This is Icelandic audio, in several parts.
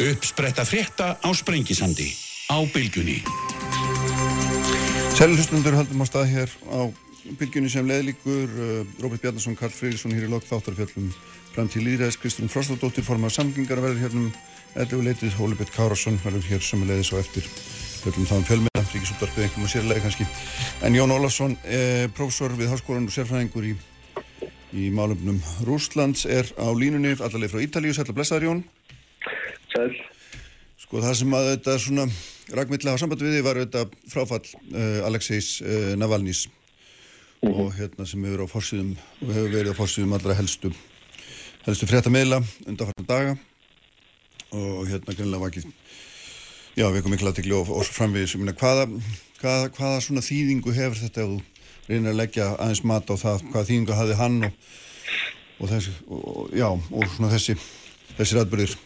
Uppspretta frétta á Sprengisandi á bylgunni. Sælhustundur haldum á stað hér á bylgunni sem leðlíkur uh, Róbert Bjarnason, Karl Freyrísson hér í lok þáttarfjöllum fram til Lýræðis, Kristján Frostadóttir formað samgengar verður hérna um 11 leitið, Hólibett Kárasson verður hér sem leðis og eftir fjöllum þá um fjölmiða, ríkisúttarpið einhverjum og sérlega kannski. En Jón Ólafsson, eh, professor við Háskólan og sérfræðingur í, í málumnum Rúslands er á línunni allarleið frá Ítalíu, sætla blessaður Jón. Sæl. Sko það sem að þetta svona ragmiðlega á samband við því var þetta fráfall uh, Alexeis uh, Navalnís mm -hmm. og hérna sem hefur á fórsýðum og hefur verið á fórsýðum allra helstu helstu fréttameila undanfarnar daga og hérna grunlega ekki já við komum miklu aðtikli og, og framvegis hvaða, hvaða, hvaða svona þýðingu hefur þetta ef þú reynir að leggja aðeins mat á það hvaða þýðingu hafði hann og, og þessi og, já og svona þessi þessi ræðbörðir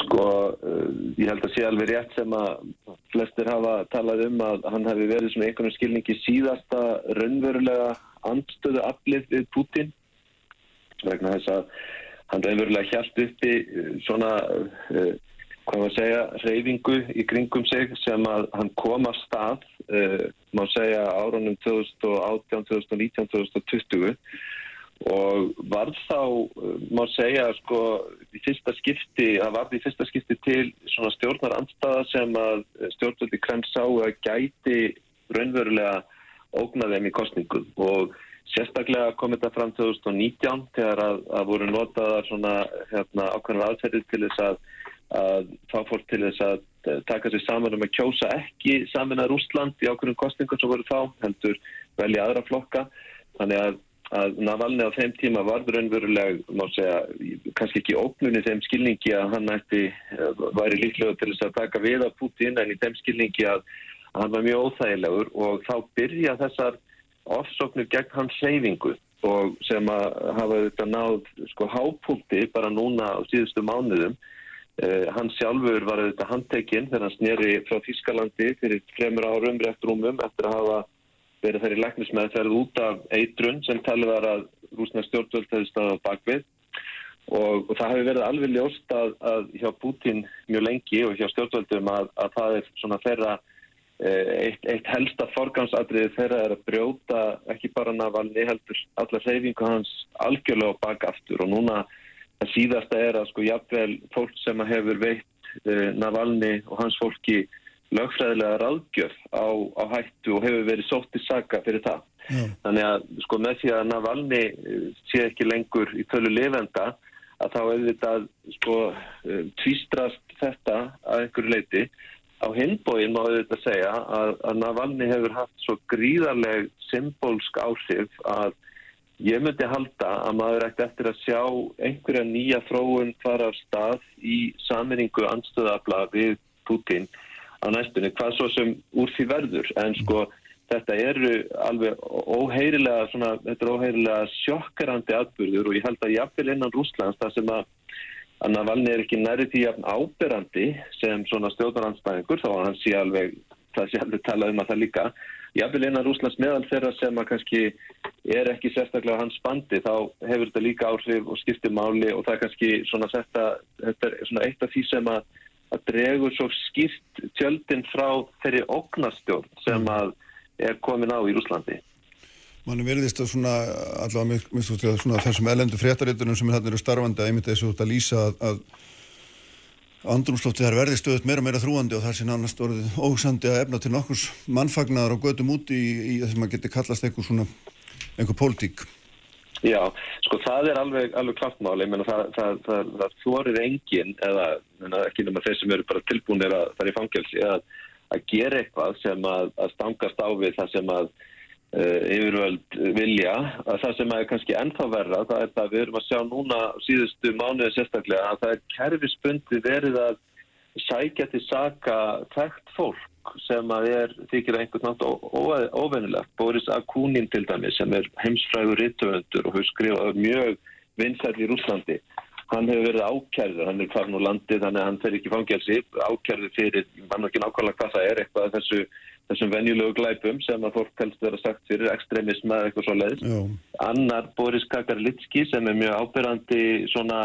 Sko, uh, ég held að sé alveg rétt sem að flestir hafa talað um að hann hefði verið svona einhvern skilningi síðasta raunverulega andstöðu aflið við Putin vegna þess að hann raunverulega hjælt uppi uh, svona, uh, hvað maður segja, reyfingu í kringum sig sem að hann kom að stað, má segja árunum 2018, 2019, 2020 og varð þá, má segja, sko, í fyrsta skipti, það varð í fyrsta skipti til svona stjórnar andstaða sem að stjórnvöldi Krem sá að gæti raunverulega ógna þeim í kostningum og sérstaklega kom þetta fram 2019 þegar að, að voru notaðar svona hérna, ákveðnar aðferðir til þess að, að fá fólk til þess að taka sér saman um að kjósa ekki saman að Rúsland í ákveðnum kostningum sem voru þá, heldur velja aðra flokka, þannig að að Navalni á þeim tíma var raunveruleg, má segja, kannski ekki óknunni þeim skilningi að hann ætti, væri líklega til þess að taka við af Putin en í þeim skilningi að hann var mjög óþægilegur og þá byrja þessar ofsóknir gegn hans seyfingu og sem að hafa þetta náð sko hápúlti bara núna á síðustu mánuðum. Uh, hann sjálfur var þetta handtekinn þegar hann sneri frá Þískalandi fyrir fremur árum rétt rúmum eftir að hafa verið þeirri læknismæðferð út af eitrun sem talið var að rúsna stjórnvöld hefði staðið á bakvið og, og það hefur verið alveg ljóst að, að hjá Putin mjög lengi og hjá stjórnvöldum að, að það er svona þeirra eitt, eitt helsta forgansadriði þeirra er að brjóta ekki bara Navalni heldur alla seyfingu hans algjörlega á bakaftur og núna það síðasta er að sko jafnvel fólk sem hefur veitt eh, Navalni og hans fólki lögfræðilega ráðgjöf á, á hættu og hefur verið sóttið saga fyrir það. Já. Þannig að sko með því að Navalni sé ekki lengur í tölu lifenda að þá þetta sko tvístrast þetta að einhverju leiti. Á hinbóin má þetta segja að, að Navalni hefur haft svo gríðarleg symbolsk áhrif að ég myndi halda að maður ætti eftir að sjá einhverja nýja þróun fara af stað í saminningu anstöðabla við Putin á næstunni, hvað svo sem úr því verður, en sko þetta eru alveg óheirilega svona, þetta er óheirilega sjokkarandi atbyrður og ég held að jafnvel innan Rúslands það sem að að Navalni er ekki næri því jafn áberandi sem svona stjórnaranstæðingur þá hann sé alveg, það sé alveg talað um að það líka, jafnvel innan Rúslands meðal þeirra sem að kannski er ekki sérstaklega hans bandi, þá hefur þetta líka áhrif og skiptir máli og það er kannski svona er svona eitt af því sem að að dregur svo skýrt tjöldin frá þeirri ógnastjórn sem að er komin á í Rúslandi. Manni verðist að svona allavega út í að svona þessum elendu fréttaréttunum sem þarna eru starfandi að einmitt þessu út að lýsa að, andrumslóftið þar verði stöðut meira og meira þrúandi og þar sé nánast orðið ógsandi að efna til nokkurs mannfagnar og gödum úti í, í þess að maður geti kallast einhver svona einhver pólitík. Já, sko það er alveg, alveg klappmáli, ég menna það, það, það, það þorir engin eða menna, ekki nema þeir sem eru bara tilbúinir að það er í fangelsi að, að gera eitthvað sem að, að stangast á við það sem að uh, yfirvöld vilja, að það sem að er kannski ennþá verra, það er það að við erum að sjá núna síðustu mánuði sérstaklega að það er kerfisbundi verið að sækja til saka þekkt fólk sem að er þykir einhvern nátt óvennilegt. Boris Akunin til dæmi sem er heimsfrægur rittöfundur og hefur skrifað mjög vinsæl í Rúslandi. Hann hefur verið ákjærður, hann er farin úr landi þannig að hann fer ekki fangelsi, ákjærður fyrir, mann og ekki nákvæmlega hvað það er, eitthvað þessu þessum venjulegu glæpum sem að fólk helst vera sagt fyrir ekstremism eða eitthvað svo leiðis. Annar Boris Kakarlitski sem er mjög ábyrrandi svona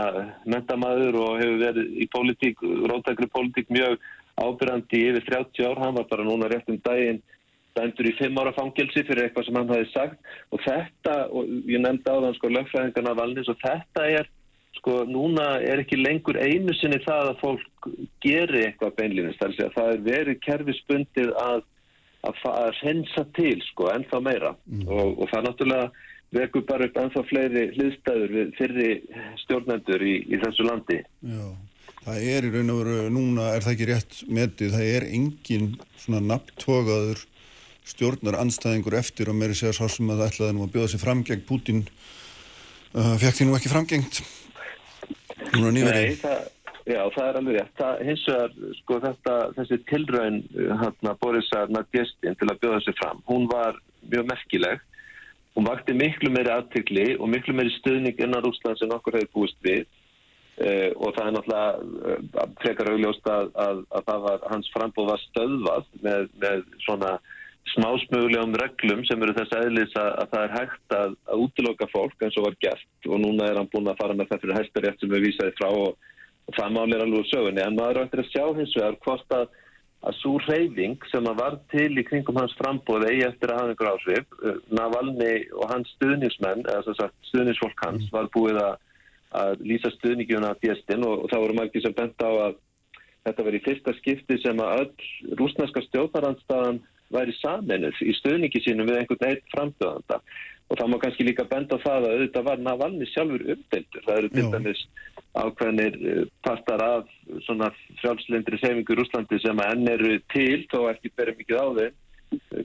mentamæður og hefur verið í pólitík, rótækri pólitík mjög ábyrrandi yfir 30 ár. Hann var bara núna rétt um daginn dæmdur í 5 ára fangelsi fyrir eitthvað sem hann hafi sagt og þetta, og ég nefndi á þann sko lögfræðingarna valnis og þetta er sko núna er ekki lengur einu sinni það að fólk geri eitthvað beinlýnist, það er verið kerfisbundið að að, að hensa til sko ennþá meira mm. og, og það náttúrulega vekur bara upp ennþá fleiri hliðstæður fyrri stjórnendur í, í þessu landi. Já, það er í raun og veru, núna er það ekki rétt metið, það er engin svona nabtógaður stjórnar anstæðingur eftir og meiri segja svo sem að það ætlaði nú að bjóða sér fram gegn Putin uh, fekk því nú ekki framgengt núna nýverið. Já, það er alveg rétt. Það, hins vegar, sko, þetta, þessi tilraun hérna, Borisar Nadjestin til að bjóða þessi fram, hún var mjög merkileg. Hún vakti miklu meiri aðtykli og miklu meiri stuðning innan Rúsland sem okkur hefur búist við uh, og það er náttúrulega uh, frekar augljóst að, að, að það var, hans frambóð var stöðvað með, með svona smásmögulegum reglum sem eru þess aðlis að, að það er hægt að, útiloka fólk eins og var gert. Og núna er hann búin að fara með það fyrir hæstarétt sem við vísaði frá og og það máli er alveg sögunni. En maður ættir að sjá hins vegar hvort að að svo reyfing sem að var til í kringum hans frambóð eigi eftir að hafa einhver ásvip eh, Navalni og hans stuðnismenn eða stuðnisfólk hans var búið að, að lýsa stuðningjuna að djestin og, og þá voru margir sem bent á að þetta veri fyrsta skipti sem að öll rúsneska stjórnarandstaðan væri saminuð í stuðningi sínum við einhvern eitt framböðanda og það má kannski líka benda á það að auðvitað var Navalni sjálfur umdeltur. Það eru til dæmis ákveðinir eh, partar af svona frjálslindri sefingur Úslandi sem að enn eru til þó ekki berið mikið á þeim.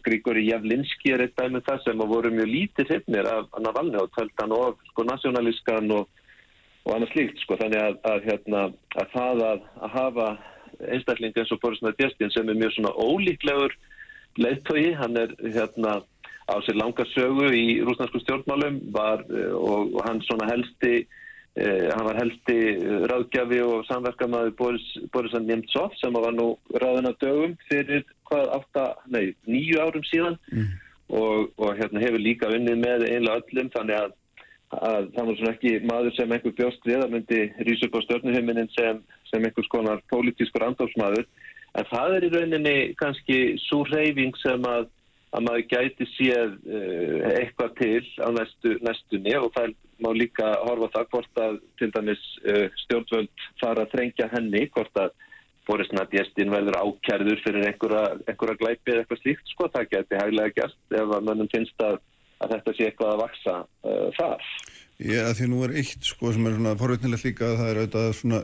Grigori Javlinski er eitt dæmið um það sem að voru mjög lítið hifnir af Navalni og töltan og sko nasjónalískan og, og annað slíkt sko þannig að, að, hérna, að það að, að hafa einstakling eins og Boris Nadjestin sem er mjög svona ólíklegur leittói, hann er hérna á sér langa sögu í rúsnarsku stjórnmálum var, eh, og, og hann svona helsti eh, hann var helsti eh, ráðgjafi og samverkamaður Boris, Borisan Nemtsov sem var nú ráðina dögum fyrir hvað átta, nei, nýju árum síðan mm. og, og hérna hefur líka unnið með einlega öllum þannig að, að það var svona ekki maður sem einhver bjóst við að myndi rýsa upp á stjórnuhuminin sem, sem einhvers konar pólitískur andofsmaður en það er í rauninni kannski svo reyfing sem að að maður gæti séð uh, eitthvað til á næstu, næstunni og það má líka horfa það hvort að til dæmis uh, stjórnvöld fara að þrengja henni, hvort að Boris Nadjestin verður ákjærður fyrir einhverja, einhverja glæpi eða eitthvað slíkt sko, það geti hæglega gæst ef að mönnum finnst að, að þetta sé eitthvað að vaksa uh, þar. Já, því nú er eitt sko sem er svona forveitnilegt líka að það er auðvitað svona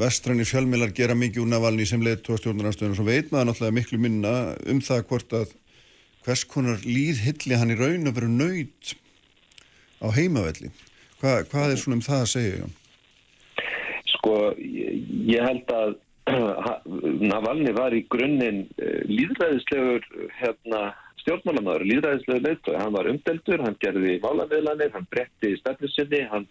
vestræni fjölmilar gera mikið úr Navalni sem leitt tóastjórnarnarstöðun og svo veit maður náttúrulega miklu minna um það hvort að hvers konar líðhilli hann í raun að vera nöyt á heimavelli. Hva, hvað er svona um það að segja, Jón? Sko, ég held að Navalni var í grunninn eh, líðræðislegur hérna, stjórnmálamöður, líðræðislegur leitt og hann var umdeltur, hann gerði válanviðlanir, hann bretti í stefnisinni, hann,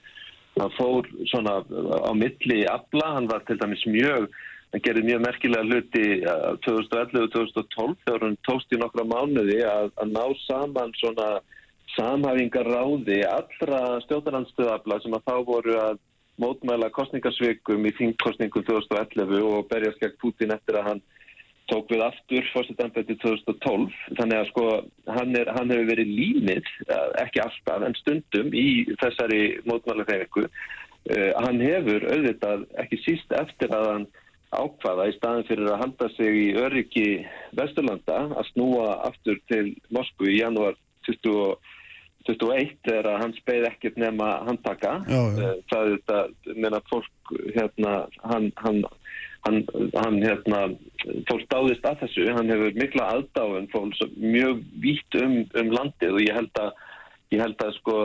hann fór svona á milli afla, hann var til dæmis mjög hann gerði mjög merkilega hluti 2011 og 2012 þegar hann tóst í nokkra mánuði að, að ná saman svona samhæfingar ráði allra stjórnarandstöðabla sem að þá voru að mótmæla kostningarsvikum í þingkostningum 2011 og berjast gegn Putin eftir að hann tók við aftur fórsettanbætti 2012 þannig að sko hann, er, hann hefur verið línið, ekki alltaf en stundum í þessari mótmæla þeirriku uh, hann hefur auðvitað ekki síst eftir að hann ákvaða í staðin fyrir að halda sig í öryggi Vesturlanda að snúa aftur til Moskvu í janúar 2021 þegar hans beigð ekkert nema handtaka. Já, já. Eh, það er þetta, meina fólk hérna, hann, hann, hann, hann hérna, fólk dáðist að þessu, hann hefur mikla aðdáðun, fólk mjög vítt um, um landið og ég held að, ég held að sko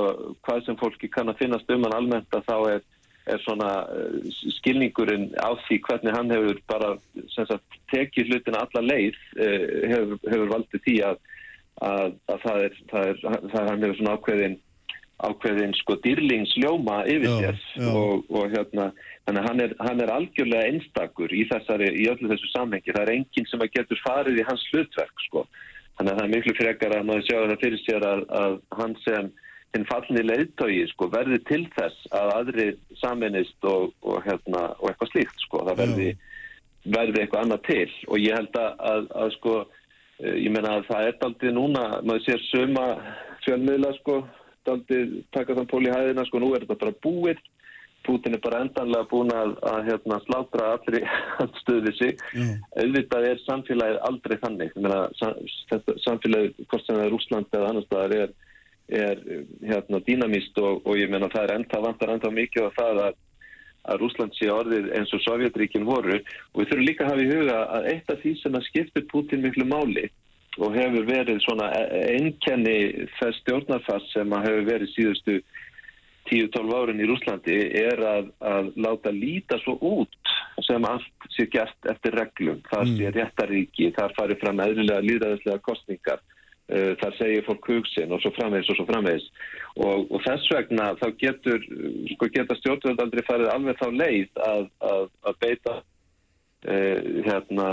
hvað sem fólki kann að finnast um hann almennt að þá er er svona uh, skilningurinn á því hvernig hann hefur bara sagt, tekið hlutina alla leið uh, hefur, hefur valdið því að, að, að það er, það er, það er hann hefur svona ákveðin ákveðin sko dýrlingsljóma yfir sér og, og hérna Þannig að hann er, hann er algjörlega einstakur í, þessari, í öllu þessu samhengi. Það er enginn sem að getur farið í hans hlutverk sko. Þannig að það er miklu frekar að maður sjá það fyrir sér að, að hann sem hinn fallinni leiðtögi sko, verði til þess að aðri saminist og, og, hérna, og eitthvað slíkt. Sko. Það verði, verði eitthvað annað til og ég held að, að, að sko, ég menna að það er aldrei núna, maður sér söma fjölmiðla sko, aldrei taka þann pól í hæðina sko, nú er þetta bara búið Putin er bara endanlega búin að, að hérna, slátra allri stuðið sig. Mm. Auðvitað er samfélagið aldrei þannig. Samfélagið, hvort sem það er Úsland eða annar staðar, er, er hérna, dýnamíst og, og ég menna það er enda vantar enda mikið á það að, að Úsland sé orðið eins og Sovjetríkin voru og við þurfum líka að hafa í huga að eitt af því sem að skiptir Putin miklu máli og hefur verið svona einkenni þess stjórnarfass sem að hefur verið síðustu 10-12 árin í Rúslandi er að, að láta líta svo út sem allt sé gert eftir reglum. Það mm. sé réttaríki, það fari fram eðlilega líðræðislega kostningar, uh, það segir fólk hugsin og svo framvegs og svo framvegs. Og, og þess vegna þá getur, sko geta stjórnvöld aldrei farið alveg þá leið að, að, að beita, uh, hérna,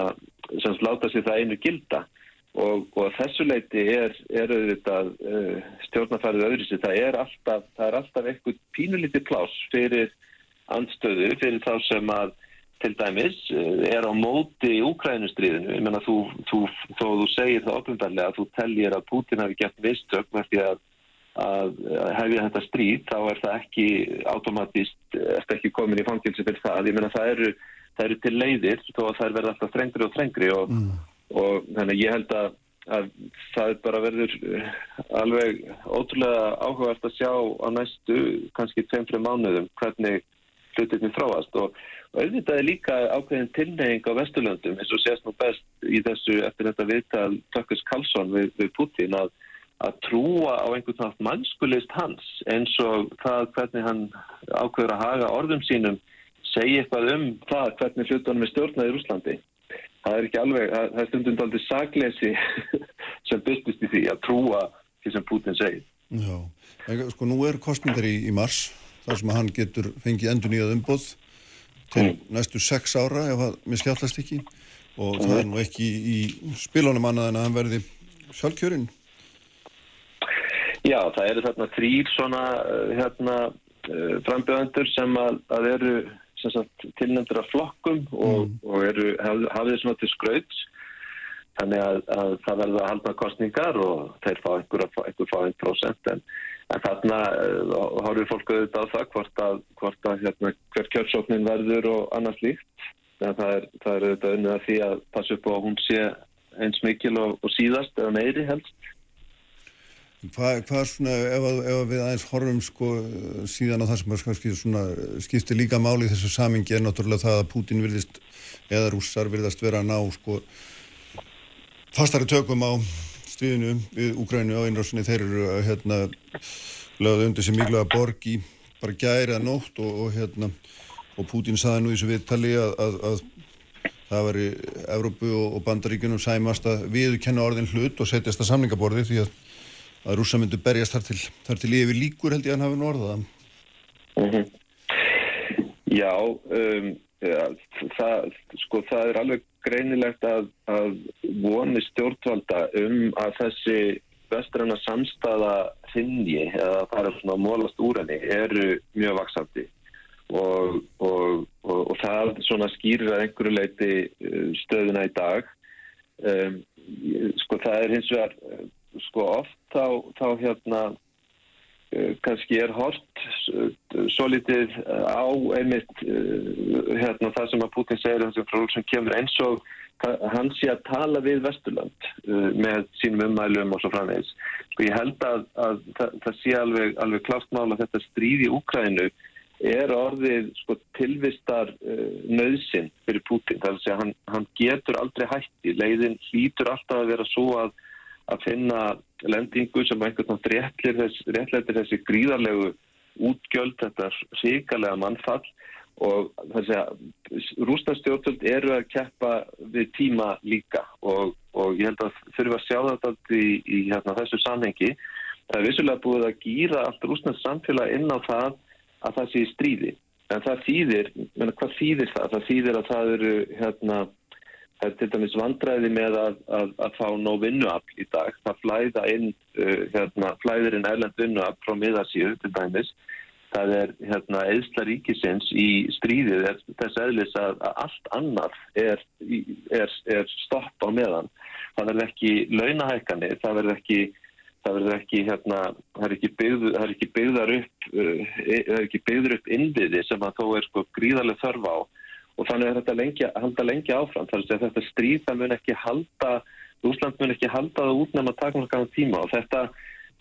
sem láta sér það einu gilda. Og, og þessu leiti er, er auðvitað uh, stjórnarfærið öðru sér, það er alltaf, alltaf eitthvað pínulítið pláss fyrir andstöðu, fyrir þá sem að til dæmis uh, er á móti í Úkrænustriðinu, ég menna þú, þú, þó þú segir það opnumdarlega að þú tellir að Putin hafi gert vistök með því að, að hefja þetta stríð, þá er það ekki automatist, eftir ekki komin í fangilsi fyrir það, ég menna það eru, það eru til leiðir, þó að það er verið alltaf þrengri og þrengri og mm og þannig ég held að, að það bara verður eh, alveg ótrúlega áhugast að sjá á næstu kannski 2-3 mánuðum hvernig hlutinni þráast og, og auðvitað er líka ákveðin tilneying á Vesturlöndum eins og sést nú best í þessu eftir þetta viðtal Tökkurs Karlsson við, við Putin að, að trúa á einhvern nátt mannskulist hans eins og það hvernig hann ákveður að haga orðum sínum segja eitthvað um það hvernig hlutunum er stjórnað í Rúslandi það er ekki alveg, það er stundum aldrei saglesi sem byrstist í því að trúa því sem Putin segir. Já, sko nú er kostningar í, í mars þar sem hann getur fengið endur nýjað umboð til mm. næstu sex ára ef það miskjallast ekki og mm. það er nú ekki í, í spilunum annað en að hann verði sjálfkjörinn. Já, það eru þarna þrýr svona eh, hérna, eh, frambjöðendur sem að, að eru tilnendur af flokkum og, mm. og eru, hafið að til skrauts. Þannig að, að það verður að halda kostningar og þeir fá einhver, einhver fá einn prósent en, en þarna uh, fólk auðvitað á það hvort að, hvort að hérna, hver kjörsóknin verður og annars líkt en það er, það er auðvitað unnið að því að passa upp á að hún sé eins mikil og, og síðast eða meiri helst Hvað, hvað svona, ef, ef við aðeins horfum sko síðan á það sem kannski skiptir líka máli í þessu samingi er náttúrulega það að Pútin virðist, eða rússar virðast vera að ná sko fastari tökum á stríðinu við Úgrænu á einrásinni, þeir eru hérna lögðu undir sem miklu að borgi bara gæri að nótt og, og hérna og Pútin saði nú í þessu viðtali að, að, að það veri Evrópu og, og Bandaríkunum sæmast að við kenna orðin hlut og setjast að samlingaborði því að að rúsa myndu berjast þar til, þar til yfir líkur held ég að hann hafi norðað mm -hmm. Já um, ja, það, sko, það er alveg greinilegt að, að voni stjórnvalda um að þessi vestræna samstaða þinni eða það er svona mólast úr henni eru mjög vaksandi og, og, og, og það svona skýrir að einhverju leiti uh, stöðuna í dag. Um, sko það er hins vegar sko oft þá, þá hérna uh, kannski er hort uh, svo litið á einmitt hérna það sem að Putin segir þessum frá sem kemur eins og hann sé að tala við Vesturland með sínum ummælum og svo framvegs. Sko ég held að, að það, það sé alveg, alveg klátt mála þetta stríð í Úkrænu er orðið sko, tilvistar uh, nöðsinn fyrir Putin. Er að hann, hann getur aldrei hætti. Leiðin hlýtur alltaf að vera svo að að finna lendingu sem einhvern veginn réttlættir þessi gríðarlegu útgjöld, þetta síkalega mannfall og þessi að rústastjórnvöld eru að keppa við tíma líka og, og ég held að þurfum að sjá þetta í, í hérna, þessu samhengi. Það er vissulega búið að gýra allt rústast samfélag inn á það að það sé stríði en það þýðir, menna, hvað þýðir það? Það þýðir að það eru hérna, það er til dæmis vandræði með að, að, að fá nóg vinnuafl í dag. Það flæða inn, uh, hérna, flæðir inn erlend vinnuafl frá miðarsíu til dæmis. Það er hérna, eðsla ríkisins í stríðið er þess eðlis að, að allt annar er, er, er stopp á meðan. Það verður ekki launahækkanir, það verður ekki ekki hérna, ekki, byggð, ekki byggðar upp uh, byggður upp innviði sem að þó er sko gríðarlega þörf á og þannig er þetta lengi, halda lengi áfram. Þar að þetta stríð það mun ekki halda Úsland mun ekki halda það út nefn að taka náttúrulega tíma. Og þetta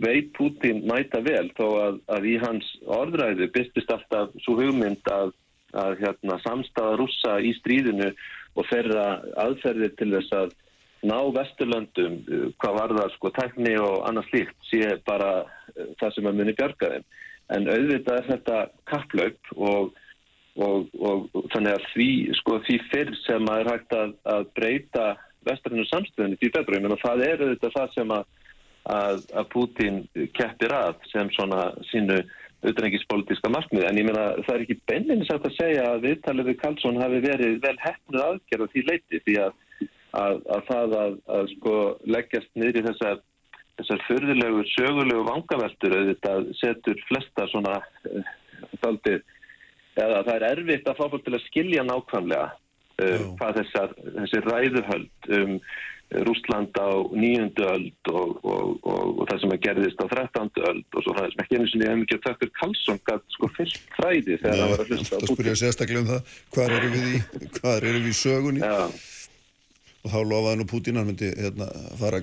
veit Putin mæta vel þó að, að í hans orðræðu byrstist alltaf svo hugmynd að, að hérna, samstafa rúsa í stríðinu og ferra aðferðir til þess að ná vesturlöndum hvað var það sko tekni og annað slíkt sé bara uh, það sem að muni bjarga þeim. En auðvitað er þetta kapplaup og, og, og, og þannig að því sko því fyrr sem að er hægt að, að breyta vesturlunum samstöðunni því betra, ég menna það er auðvitað það sem að, að, að Putin keppir að sem svona sínu auðvengiðspolítiska markmið. En ég menna það er ekki beinleginis að segja að viðtalið við Karlsson hafi verið vel hefnur aðgerð á því leiti því að að, að það að, sko leggjast niður í þessar, þessar förðilegu, sögulegu vangaveltur auðvitað setur flesta svona uh, daldið, eða það er erfitt að fá fólk til að skilja nákvæmlega uh, hvað þessar, þessir ræðuhöld um Rúsland á nýjöndu öld og, og, og, og það sem að gerðist á þrettándu öld og svo það sem ekki einu mikið tökur Karlsson gæt sko fyrst fræði þegar það var að hlusta á Það spurja sérstaklega um það, hvað eru við í, hvað eru við í sögunni? Já. Og þá lofaði nú Putin hann myndi hérna, fara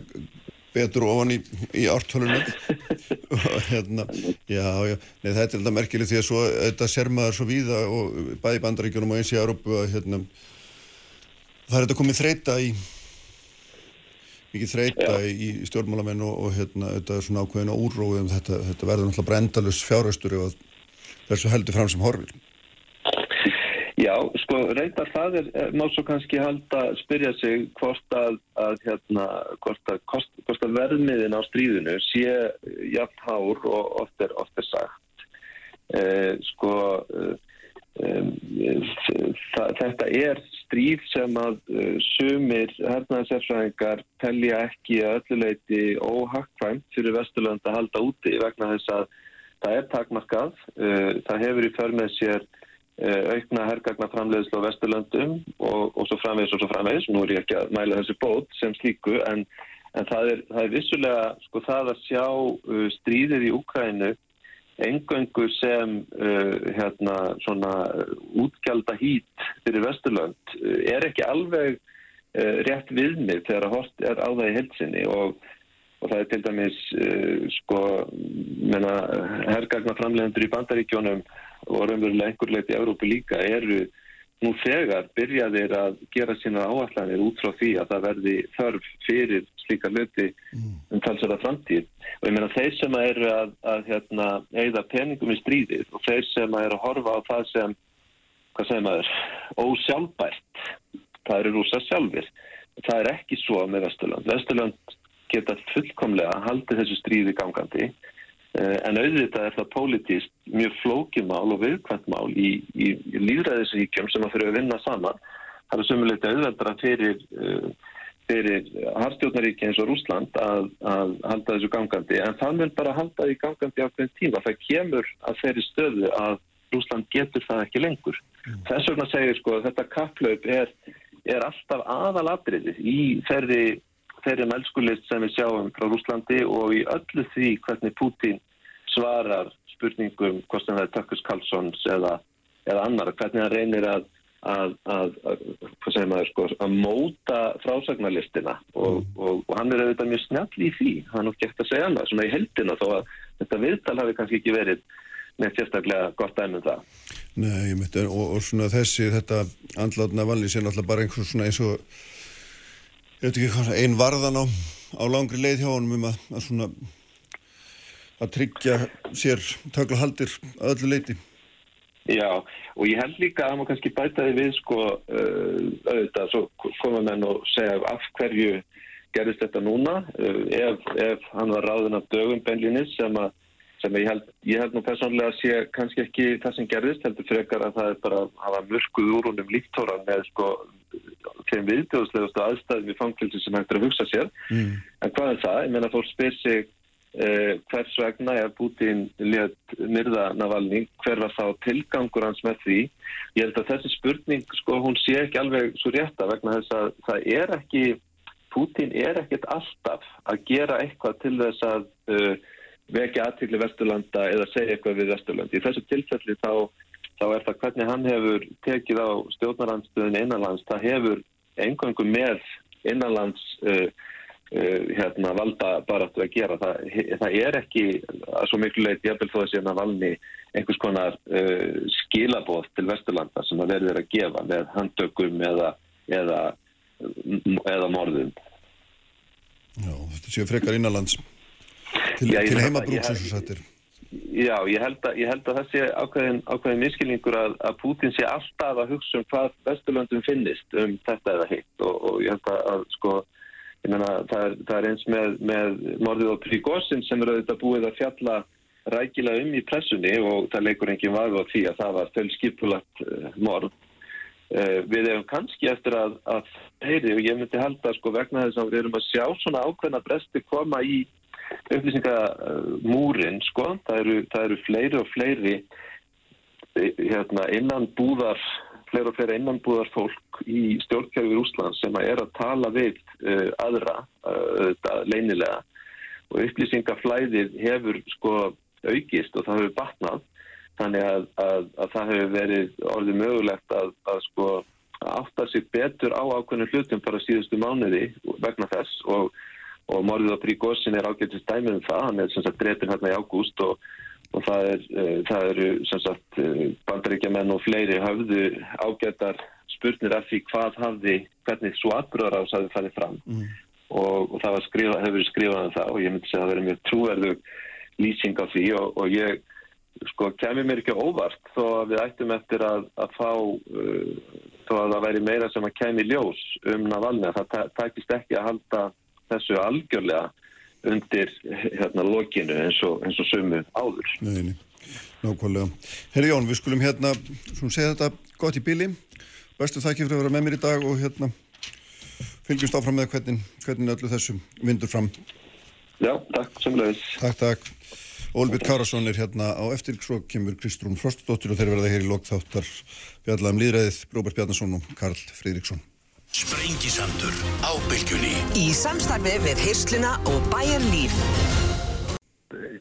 betur ofan í, í ártölunum. Og hérna já, já, Nei, þetta er alltaf merkilegt því að svo, þetta ser maður svo víða og bæði bandaríkjunum og eins í Európu að hérna, það er þetta komið þreita í mikið þreita já. í stjórnmálamenn og, og hérna, þetta er svona ákveðin á úrróðum þetta, þetta verður náttúrulega brendalus fjárhastur ef þessu heldur fram sem horfir Já, sko, reyndar það er, eh, má svo kannski halda spyrja sig hvort að, að hérna, hvort að, kost, hvort að verðmiðin á stríðinu sé jafn hár og oft er, oft er sagt. Eh, sko, eh, þetta er stríð sem að uh, sumir hernaðarsefræðingar telja ekki að ölluleiti óhakkvæmt fyrir Vesturlönd að halda úti vegna þess að það er takmarkað, uh, það hefur í för með sér aukna herrgagna framleiðslu á Vesturlöndum og, og svo framvegis og svo framvegis. Nú er ég ekki að mæla þessi bót sem slíku en, en það, er, það er vissulega sko það að sjá uh, stríðið í Úkrænu engöngu sem uh, hérna svona útgjálta hít fyrir Vesturlönd uh, er ekki alveg rétt viðmið þegar að hort er á það í helsinni og og það er til dæmis sko herrgagna framleiðendur í bandaríkjónum og raunverulega einhver leiti í Európu líka eru nú þegar byrjaðir að gera sína áallanir út frá því að það verði þörf fyrir slíka löti mm. um talsara framtíð. Og ég meina þeir sem eru að, að hérna, eigða peningum í stríðið og þeir sem eru að horfa á það sem hvað segir maður, ósjálfbært það eru rúsa sjálfur það er ekki svo með Vesturland Vesturland geta fullkomlega haldið þessu stríði gangandi en auðvitað er það pólitíst mjög flókimál og viðkvæmtmál í, í, í líðræðisríkjum sem að fyrir að vinna saman. Það er sömulegt auðveldra fyrir, eh, fyrir harstjórnaríki eins og Rúsland að, að halda þessu gangandi. En það mun bara halda því gangandi á hvern tíma. Það kemur að þeirri stöðu að Rúsland getur það ekki lengur. Mm. Þess vegna segir sko að þetta kapplaup er, er alltaf aðalabriði í þeirri þeirri mælskulist sem við sjáum frá Rúslandi og í öllu því hvernig Putin svarar spurningum hvort sem það er Tökkurs Karlssons eða, eða annar, hvernig hann reynir að að, að, að, maður, sko, að móta frásagnarlistina. Og, mm. og, og hann er auðvitað mjög snjall í því, hann er ekki eftir að segja annað svona í heldina þó að þetta viðtal hafi kannski ekki verið neitt sérstaklega gott dæmum það. Nei, ég myndi, og, og svona þessi þetta andláðna valli sé náttúrulega bara eins og ég veit ekki hvað, einn varðan á, á langri leið hjá honum um að, að svona að tryggja sér tökla haldir að öllu leiti. Já, og ég held líka að maður kannski bæta því við sko uh, auðvitað, svo koma menn og segja af hverju gerist þetta núna uh, ef, ef hann var ráðin af dögum benlinis sem að sem ég held, ég held nú personlega að sé kannski ekki það sem gerðist, heldur frekar að það er bara að hafa mörguð úr húnum líktóran með sko þeim viðbjóðslegustu aðstæðum í fangilsi sem hægtur að hugsa sér. Mm. En hvað er það? Ég menna fólk spyr sig eh, hvers vegna er Putin létt myrða Navalny, hver var þá tilgangur hans með því? Ég held að þessi spurning sko hún sé ekki alveg svo rétta vegna þess að það er ekki, Putin er ekkert alltaf að gera eitthvað til þess að uh, vekja aðtýrli Vesturlanda eða segja eitthvað við Vesturlandi. Í þessu tilfelli þá, þá er það hvernig hann hefur tekið á stjórnarandstöðun innanlands. Það hefur engöngu með innanlands uh, uh, hérna, valda bara að gera. Það, það er ekki að svo miklu leit ég vil þó að sé að valni einhvers konar uh, skilabóð til Vesturlanda sem það verður að gefa með handtökum eða, eða, eða morðum. Já, þetta séu frekar innanlands til, til heimabrúks eins og sættir Já, ég held að, ég held að það sé ákveðin, ákveðin miskilningur að, að Putin sé alltaf að hugsa um hvað Vesturlöndum finnist um þetta eða hitt og, og ég held að, að sko, ég menna, það er, það er eins með, með morðið á Príkosin sem er auðvitað búið að fjalla rækilega um í pressunni og það leikur enginn vagu á því að það var tölskipulagt uh, morð. Uh, við hefum kannski eftir að, að heyri og ég myndi held að sko vegna þess að við erum að sjá svona ákveðna bresti koma í upplýsingamúrin sko, það eru, það eru fleiri og fleiri eh, hérna, innan búðar fleiri og fleiri innan búðar fólk í stjórnkjörfur Úsland sem er að tala við uh, aðra uh, leinilega og upplýsingaflæðið hefur sko aukist og það hefur batnað. Þannig að, að, að það hefur verið orðið mögulegt að, að sko átta sig betur á ákveðinu hlutum bara síðustu mánuði vegna þess og og morðið á Príkosin er ágættist dæmið um það, hann er sem sagt drefin hérna í ágúst og, og það, er, uh, það eru sem sagt uh, bandaríkjaman og fleiri hafðu ágættar spurnir af því hvað hafði, hvernig svo atbröðar ás hafði farið fram. Mm. og, og það skrifa, hefur skrifað um það og ég myndi segja að það verið mjög trúverðu lýsing á því. Og, og ég sko kemur mér ekki óvart þó að við ættum eftir að, að fá uh, þó að það væri meira sem að kemi ljós um Navalni að það takist ekki að halda þessu algjörlega undir hérna lokinu eins og, eins og sömu áður. Neini, nákvæmlega. Herri Jón, við skulum hérna, svona segja þetta gott í bíli. Bestu þakki fyrir að vera með mér í dag og hérna fylgjumst áfram með hvernig, hvernig öllu þessu vindur fram. Já, takk, semlega. Takk, takk. Ólbjörn Kárasson er hérna á eftir, svo kemur Kristrún Frostdóttir og þeir verða hér í lokþáttar Bjarlaðum Lýðræðið, Róbert Bjarnason og Karl Fridriksson. Sprengisandur á bylgjunni. Í samstarfi við Hirsluna og Bæjar Líf.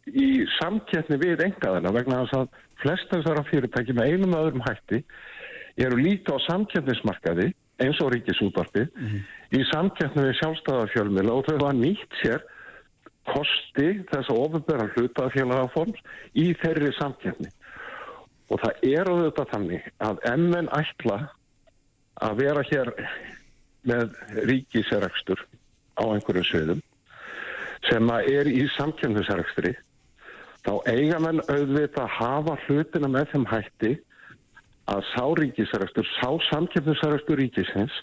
Í samkettni við engaðina vegna þess að flesta þessara fyrirtæki með einum öðrum hætti eru líka á samkettnismarkaði eins og ríkisútvarpi mm -hmm. í samkettni við sjálfstæðarfjölmila og þau hafa nýtt sér kosti þess að ofinbæra hlutafélagaforms í þeirri samkettni. Og það er auðvitað þannig að MN ætla að vera hér með ríkisrekstur á einhverju sviðum sem að er í samkjöndisrekstri þá eiga menn auðvitað að hafa hlutina með þeim hætti að sá ríkisrekstur, sá samkjöndisrekstur ríkisins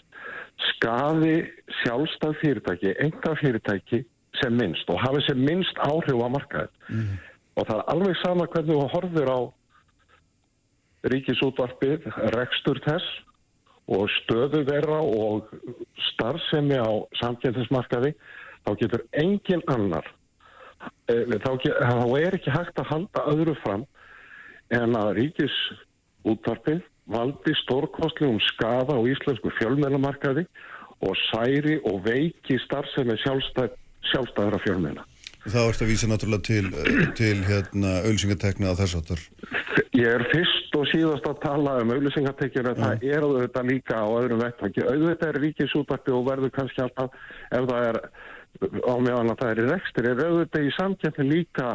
skafi sjálfstað fyrirtæki, enga fyrirtæki sem minnst og hafi sem minnst áhrif á markaðið. Mm. Og það er alveg sama hvernig þú horfir á ríkisútvarpið, rekstur þess og stöðu þeirra og starfsemi á samkjæmtinsmarkaði þá getur engin annar eh, þá, þá er ekki hægt að halda öðru fram en að ríkis útvarpið valdi stórkostlegum skafa á íslensku fjölmjölamarkaði og særi og veiki starfsemi sjálfstæð, sjálfstæðra fjölmjöla Það vart að vísa náttúrulega til, eh, til hérna, auðvisingatekna á þess aftar. Ég er fyrst og síðast að tala um auðvisingatekjur en ja. það er auðvitað líka á öðrum vettvangi. Auðvitað er ríkisútvarti og verður kannski alltaf, ef það er á meðan að það er í rekstur, er auðvitað í samkjöfni líka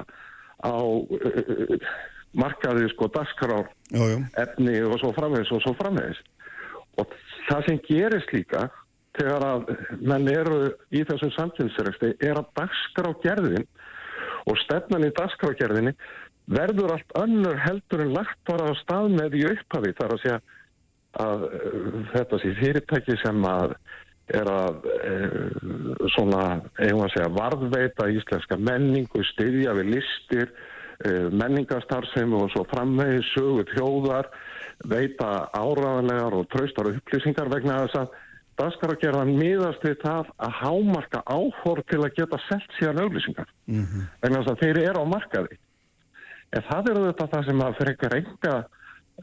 á uh, markaði sko daskarár efni og svo framvegis og svo framvegis. Og það sem gerist líka þegar að menn eru í þessum samkynnsreksti er að dagskrágerðin og stefnan í dagskrágerðinni verður allt önnur heldur en lagt bara á stað með í upphafi þar að segja að uh, þetta sé fyrirtæki sem að er að uh, svona, eigum að segja varðveita íslenska menningu, styðja við listir uh, menningarstarfsemi og svo framvegi sögu þjóðar, veita áraðanlegar og traustar upplýsingar vegna þess að daskaragerðan miðast við það að hámarka áhor til að geta selt síðan auglýsingar. -hmm. Vegna þess að þeir eru á markaði. En það eru þetta það sem að fyrir eitthvað reynga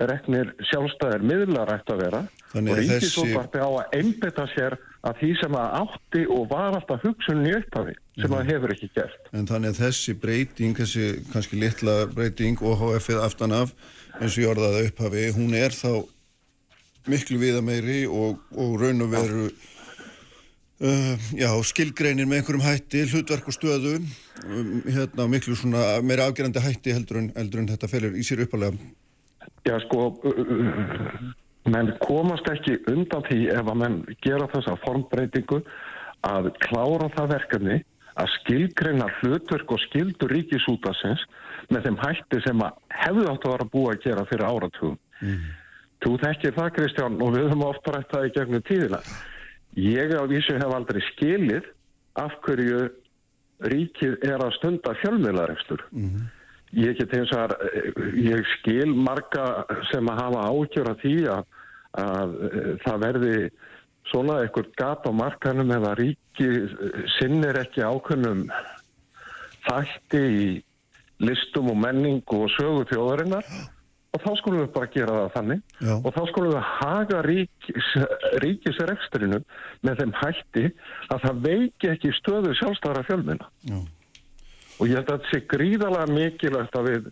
reknir sjálfstæðir miðlar ætti að vera Þannig og að þessi- á að einbytta sér að því sem að átti og var alltaf hugsunin í upphafi sem Mhm. að hefur ekki gert. En þannig að þessi breyting, þessi kannski litla breyting OHF-ið aftan af, eins og ég orðaði upphafi, hún er þá miklu viða meiri og, og raun og veru uh, já, skilgreinir með einhverjum hætti, hlutverk og stöðu, um, hérna miklu svona meira afgerandi hætti heldur en, heldur en þetta felur í sér uppalega. Já, sko, uh, uh, menn komast ekki undan því ef að menn gera þessa formbreytingu að klára það verkefni að skilgreina hlutverk og skildur ríkisútasins með þeim hætti sem að hefðu átt að vera búið að gera fyrir áratugum. Þú þekkir það, Kristján, og við höfum ofta rætt það í gegnum tíðina. Ég á vísu hef aldrei skilið af hverju ríkið er að stunda fjölmiðlarekstur. Ég get eins og að ég skil marga sem að hafa ágjör af því að, að eh, það verði svona eitthvað gat á markanum eða ríki sinnir ekki ákunnum þætti í listum og menning og sögu þjóðarinnar og þá skulum við bara gera það þannig Já. og þá skulum við haga ríkis, ríkisrekstrinu með þeim hætti að það veiki ekki stöðu sjálfstæðara fjölmina Já. og ég held að þetta sé gríðalega mikilvægt að við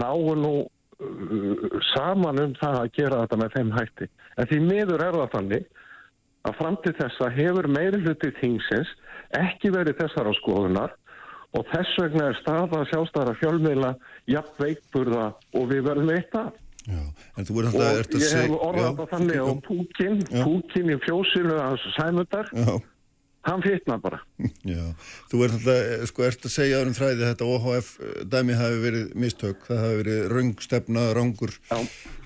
náum nú uh, saman um það að gera þetta með þeim hætti en því miður er það þannig að fram til þessa hefur meiri hluti þingsins ekki verið þessar á skoðunar og þess vegna er staða sjálfstæðara fjölmiðla jafn veikburða og við verðum eitt af. Já, en þú Og að ég hef orðað þetta þannig á Púkin. Púkin í fjósinu hans Sæmundar, hann fitna bara. já. Þú ert alltaf, sko, ert að segja um þræði þetta OHF dæmi hafi verið mistök, það hafi verið röng stefna, röngur,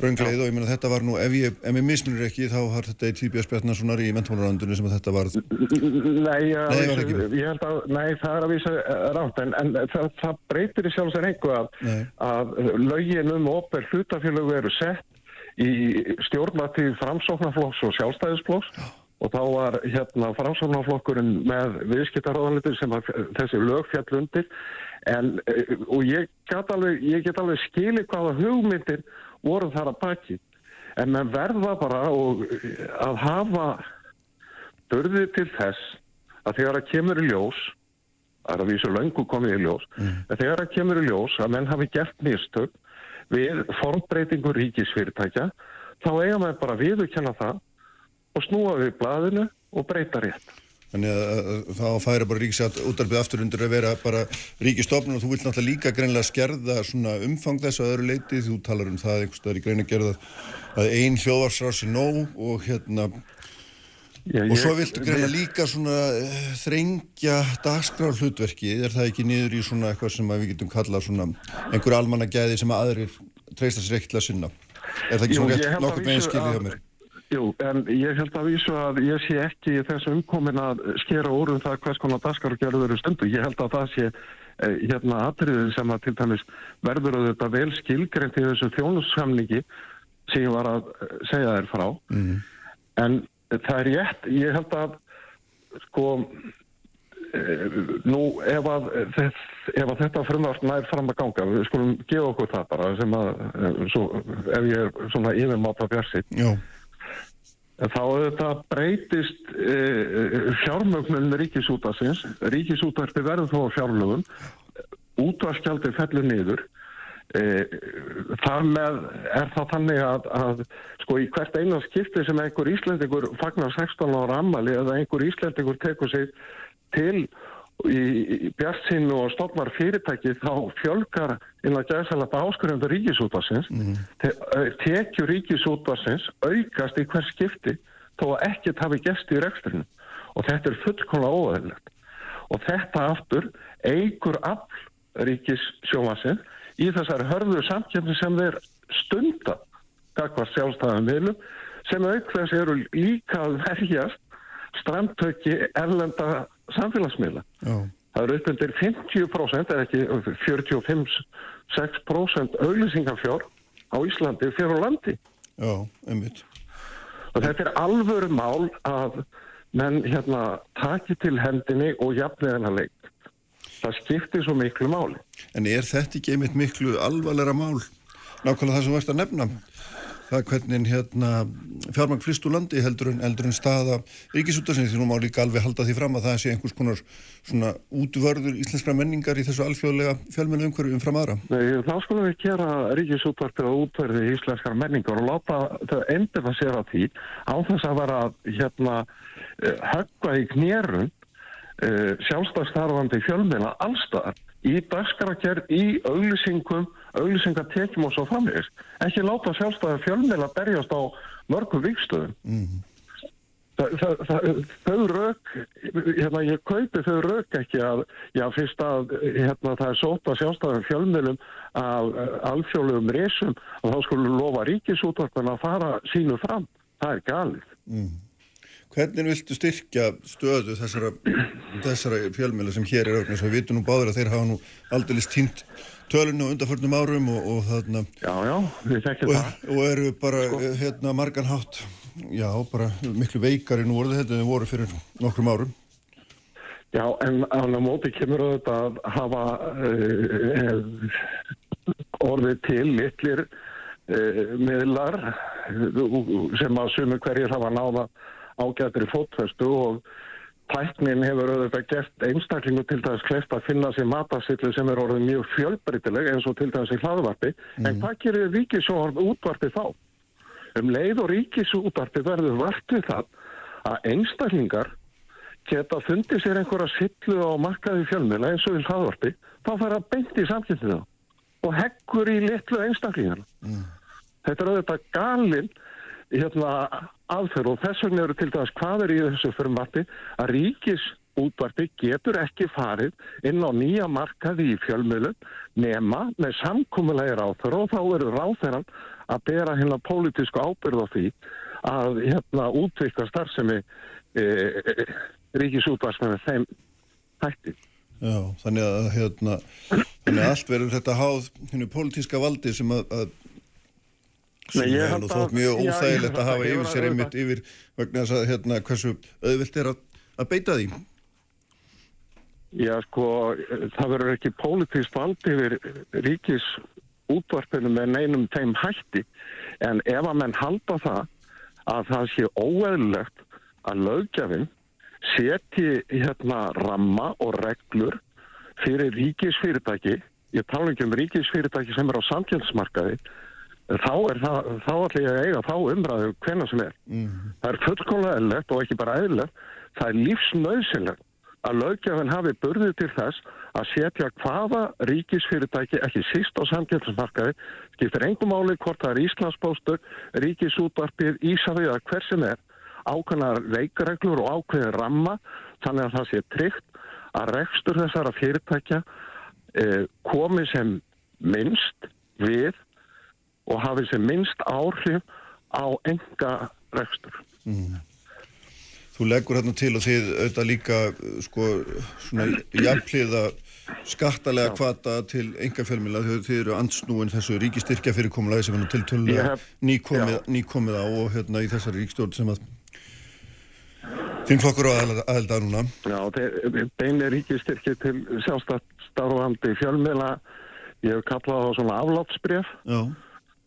röngleið og ég meina þetta var nú, ef ég, ef ég mismunir ekki þá har þetta í tíðbjörns Bjarnasonar í mentólarandunni sem þetta varð. Nei, ég, var held að, nei, það er að vísa rátt, en, en það, það breytir í sjálfs en einhver að, lögin um opel hlutafélög eru sett í stjórnatíð framsóknarflokks og sjálfstæðisflokks og þá var hérna framsóknarflokkurinn með viðskiptaráðanlitur sem að þessi lög fjall undir. En, eh, og ég get alveg, ég get alveg skili hvaða hugmyndir voru þar að baki. En verða bara og, eh, að hafa burði til þess að þegar að kemur í ljós það er að vísu löngu komið í ljós en þegar að kemur í ljós að menn hafi gert mistök við formbreytingu ríkisfyrirtækja þá eiga maður bara viðurkenna það og snúa við blaðinu og breyta rétt. Þannig að, þá færi bara ríkisjátt útarbið aftur undir að vera bara ríkistofnun og þú vilt náttúrulega líka greinlega skerða svona umfang þess að öðru leiti þú talar um það einhvers staðar í greina gerða að ein hljóðvarsrás er nóg og hérna Já, og svo ég- viltu greinlega líka svona uh, þrengja dagskrár hlutverki er það ekki niður í svona eitthvað sem við getum kallað svona einhver almanna gæði sem að aðrir treysta sér ekki til að sinna? Er það ekki svona ég nokkur megin vísu skilið hjá mér Jú, en ég held að vísu að ég sé ekki þessu umkomin að skera úr um það hvers konar daskargerður eru stundu. Ég held að það sé eh, hérna atriðið sem að til dæmis verður auðvitað vel skilgreint í þessu þjónussamningi sem ég var að eh, segja þér frá. En það er rétt, ég held að sko eh, nú ef að, ef að þetta frumvart nær fram að ganga, við skulum gefa okkur það bara sem að, svo, ef ég er svona yfirmáta björsitt Já, En Þá auðvitað breytist e, fjármögnun ríkisútasins. Ríkisútarpi verður þó á fjárlögum. Útvarskjaldi fellur niður. E, þar með er það þannig að, að sko í hvert eina skipti sem einhver Íslendingur fagnar 16 ára ammali eða einhver Íslendingur tekur sig til í, bjartsinu og stofnar fyrirtæki þá fjölgar inn að gæðsala áskurðandur ríkisútasins te, tekjur ríkisútasins aukast í hver skipti þó að ekkert hafi gest í rekstrinu og þetta er fullkomlega óæðilegt og þetta aftur eigur afl ríkissjómasinn í þessari hörðu samkjöfni sem þeir stunda kakvar sjálfstæðan viðlum sem aukveðs eru líka verjast strandtöki erlenda samfélagsmiðla. já, Það eru upp undir 50% eða ekki 45-6% auglýsingafjár á Íslandi fyrir landi. Já, einmitt. Og þetta er alvöru mál að menn hérna taki til hendinni og jafnið hennar leik. Það skiptir svo miklu máli. En er þetta ekki einmitt miklu alvarleira mál? Nákvæmlega það sem þú ert að nefna. Það er hvernig hérna fjármang flist úr landi heldur en, heldur en staða ríkisútarsins því nú má líka alveg halda því fram að það sé einhvers konar svona útvörður íslenskra menningar í þessu alþjóðlega fjölmennu umhverju umfram aðra. Nei, þá skulum við gera ríkisútvarpið og útverði íslenskar menningar og láta þau endur það sér á því á þess að vera hérna eh, höggva í knérun uh, sjálfstæðstarfandi fjölmiðla allstaðar í dagskaragerð, í auglýsingum, auglýsingatekjum og svo framvegist. Ekki láta sjálfstæði fjölmiðla berjast á mörgum vikstöðum. Mm. Þa, það, það, þau rauk, hérna ég kaupi þau rauk ekki að, já fyrst að hérna það er sóta sjálfstæðum fjölmiðlum af alþjóðlegum resum og þá skulle lofa ríkisútvarpin að fara sínu fram. Það er galið. Mm. Hvernig viltu styrkja stöðu þessara, þessara fjölmjöla sem hér er auðvitað? Við vitum nú báður að þeir hafa nú aldrei týnt tölunni á undarförnum árum og, og þarna... Já, já, við þekkjum og, það. Og eru bara, sko. hérna, margan hátt, já, bara miklu veikari nú orðið þetta en voru fyrir nokkrum árum. Já, en á móti kemur auðvitað að hafa uh, orðið til litlir uh, miðlar sem að sumu hverjir hafa náða ágætri fótfestu og tæknin hefur auðvitað gert einstaklingu til dæs kleft að finna sér matasillu sem er orðið mjög fjölbreytileg eins og til dæs í hlaðvarpi mm. en hvað gerir ríkisútvarpi útvarpi þá? Um leið og ríkisútvarpi verður vartið það að einstaklingar geta fundið sér einhverja sillu á markaði fjölmjöla eins og í hlaðvarpi þá fara að beinti samkynntið þá og heggur í litlu einstaklingar mm. Þetta er auðvitað galinn hérna aðferð og þess vegna eru til dæs hvað er í þessu förmvarti að ríkis útvarpi getur ekki farið inn á nýja markaði í fjölmjölu nema með samkúmulegir áþur og þá eru ráþeran að bera hérna pólitísku ábyrð á því að hérna útvikka starfsemi e, e, ríkisútvarsmenni þeim hætti. Já, þannig að hérna, þannig að allt verður þetta háð hennu pólitíska valdi sem að, að Nei, ég held að... Þótt mjög óþægilegt að hafa yfir sér einmitt yfir vegna þess að hérna hversu auðvilt er að, að beita því. Já, sko, það verður ekki pólitíst vald yfir ríkis útvarpinu með neinum þeim hætti en ef að menn halda það að það sé óeðlegt að lögjafinn seti hérna ramma og reglur fyrir ríkisfyrirtæki, ég tala ekki um ríkisfyrirtæki sem er á samkjöldsmarkaði þá er það, þá ætlum ég að eiga þá umræðu hvenna sem er. Mm. Það er fullkomlega eðlert og ekki bara eðlert, það er lífsnauðsynlegt að lögjafinn hafi burðið til þess að setja hvaða ríkisfyrirtæki, ekki síst á samkjöldsmarkaði, skiptir engum áli hvort það er Íslandsbóstur, ríkisútvarpið, Ísafið eða hver sem er, ákveðnar reikareglur og ákveðin ramma, þannig að það sé tryggt að rekstur þessara fyrirtækja eh, komi sem minnst við og hafið sem minnst áhrif á enga rekstur. Mm. Þú leggur hérna til og þið auðvitað líka sko svona jafnliða skattalega kvata til enga fjölmila þau þið eru ansnúin þessu ríkistyrkja fyrirkomulagi sem er til tölulega nýkomið, nýkomið á og hérna í þessari ríkstjórn sem að þinn flokkur á aðelda núna. Já, beinir ríkistyrkja til sjálfstafstarfandi fjölmila ég hef kallað á svona aflátsbref Já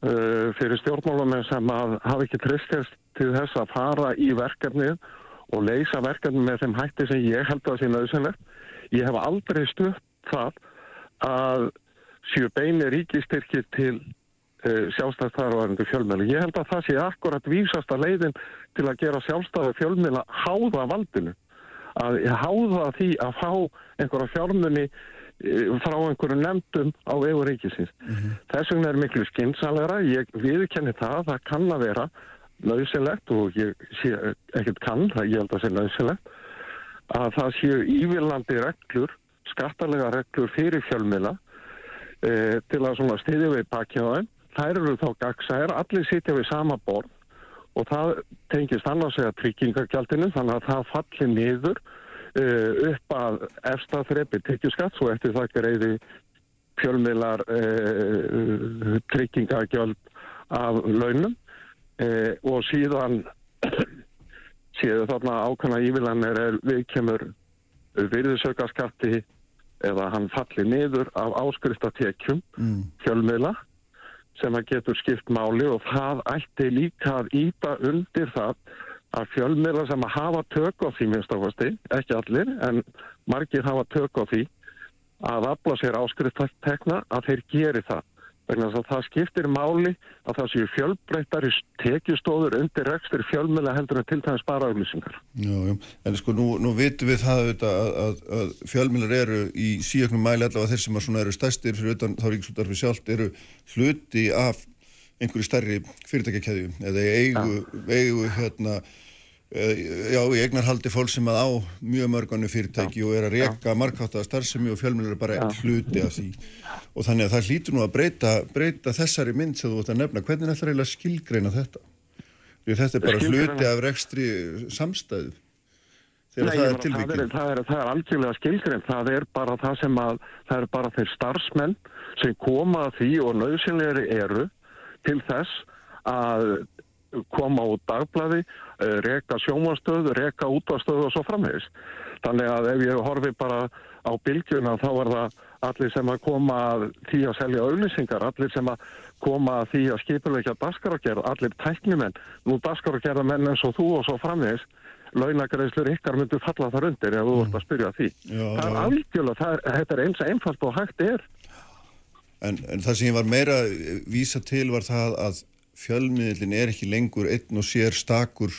uh, fyrir stjórnmálamenn sem hafa ekki tristist til þess að fara í verkefnið og leysa verkefnið með þeim hætti sem ég held að sé nöðsynlegt. Ég hef aldrei stutt það að séu beini ríkistyrkir til uh, sjálfstæðstarfæðandi fjölmjölu. Ég held að það sé akkurat vísasta leiðin til að gera sjálfstæði fjölmjöla háða valdinu. Að háða því að fá einhverja fjármunni frá einhverju nefndum á vegu ríkisins. Mm -hmm. Þess vegna er miklu skynnsalega, ég viðkenni það, það kann að vera nöðsynlegt og ég sé ekkert kann, það ég held að sé nöðsynlegt, að það séu ívilandi reglur, skattalega reglur fyrir fjölmila e, til að svona stiðja við pakjaðan. Þær eru þá gagsæðir, allir sitja við sama borð og það tengist annars eða tryggingagjaldinu þannig að það falli niður upp að efsta þrepi tekjuskatt og eftir það greiði fjölmiðlar uh, tryggingagjöld af launum uh, og síðan séu þarna ákvæmna ívillanir er við kemur virðisaukaskatti eða hann falli niður af áskriftatekjum Mm. fjölmiðla sem að getur skipt máli og það ætti líka að íta undir það að fjölmiðla sem að hafa tök á því minnst áfasti, ekki allir en margir hafa tök á því að afla sér áskriftatekna að þeir geri það vegna þess að það skiptir máli að það séu fjölbreyttari tekjustóður undir rekstur fjölmiðla heldur en til dæmis bara auglýsingar. Já, já, en sko nú, nú vitum við það auðvitað að, að, að fjölmiðlar eru í síöknum mæli allavega þeir sem eru stærstir fyrir utan þá ríkisútarfi sjálft eru hluti af einhverju stærri fyrirtækjakæðju eða eigu, eigu hérna já, í eignarhaldi fólk sem að á mjög mörganu fyrirtæki og er að reka markáttaða starfsemi og fjölmiðlar eru bara hluti af því. Og þannig að það hlýtur nú að breyta, breyta þessari mynd sem þú ert að nefna, hvernig ætlar eiginlega að skilgreina þetta? Því að þetta er bara Skilgreina- hluti af rekstri samstæðu. Þegar Nei, það er tilvíkjum. það, er, er, er algjörlega skilgrind, það er bara það sem að, það er bara þeir starfsmenn sem koma að því og nöðsynleiri eru til þess að koma út dagblæði, uh, reka sjómanstöð, reka útastöð og svo framhegis. Þannig að ef ég horfi bara á bylgjuna þá er það allir sem að koma því að selja auðlýsingar, allir sem að koma því að skipuleikja daskarágerð, allir tæknimenn, nú daskarágerða menn eins og þú og svo framvegis, launagreðslur ykkar myndu falla þar undir ef þú vart að spyrja því. Já, það er algjörlega, þetta er eins einfalt og hægt er. En, en það sem ég var meira að vísa til var það að fjölmiðlin er ekki lengur einn og sér stakur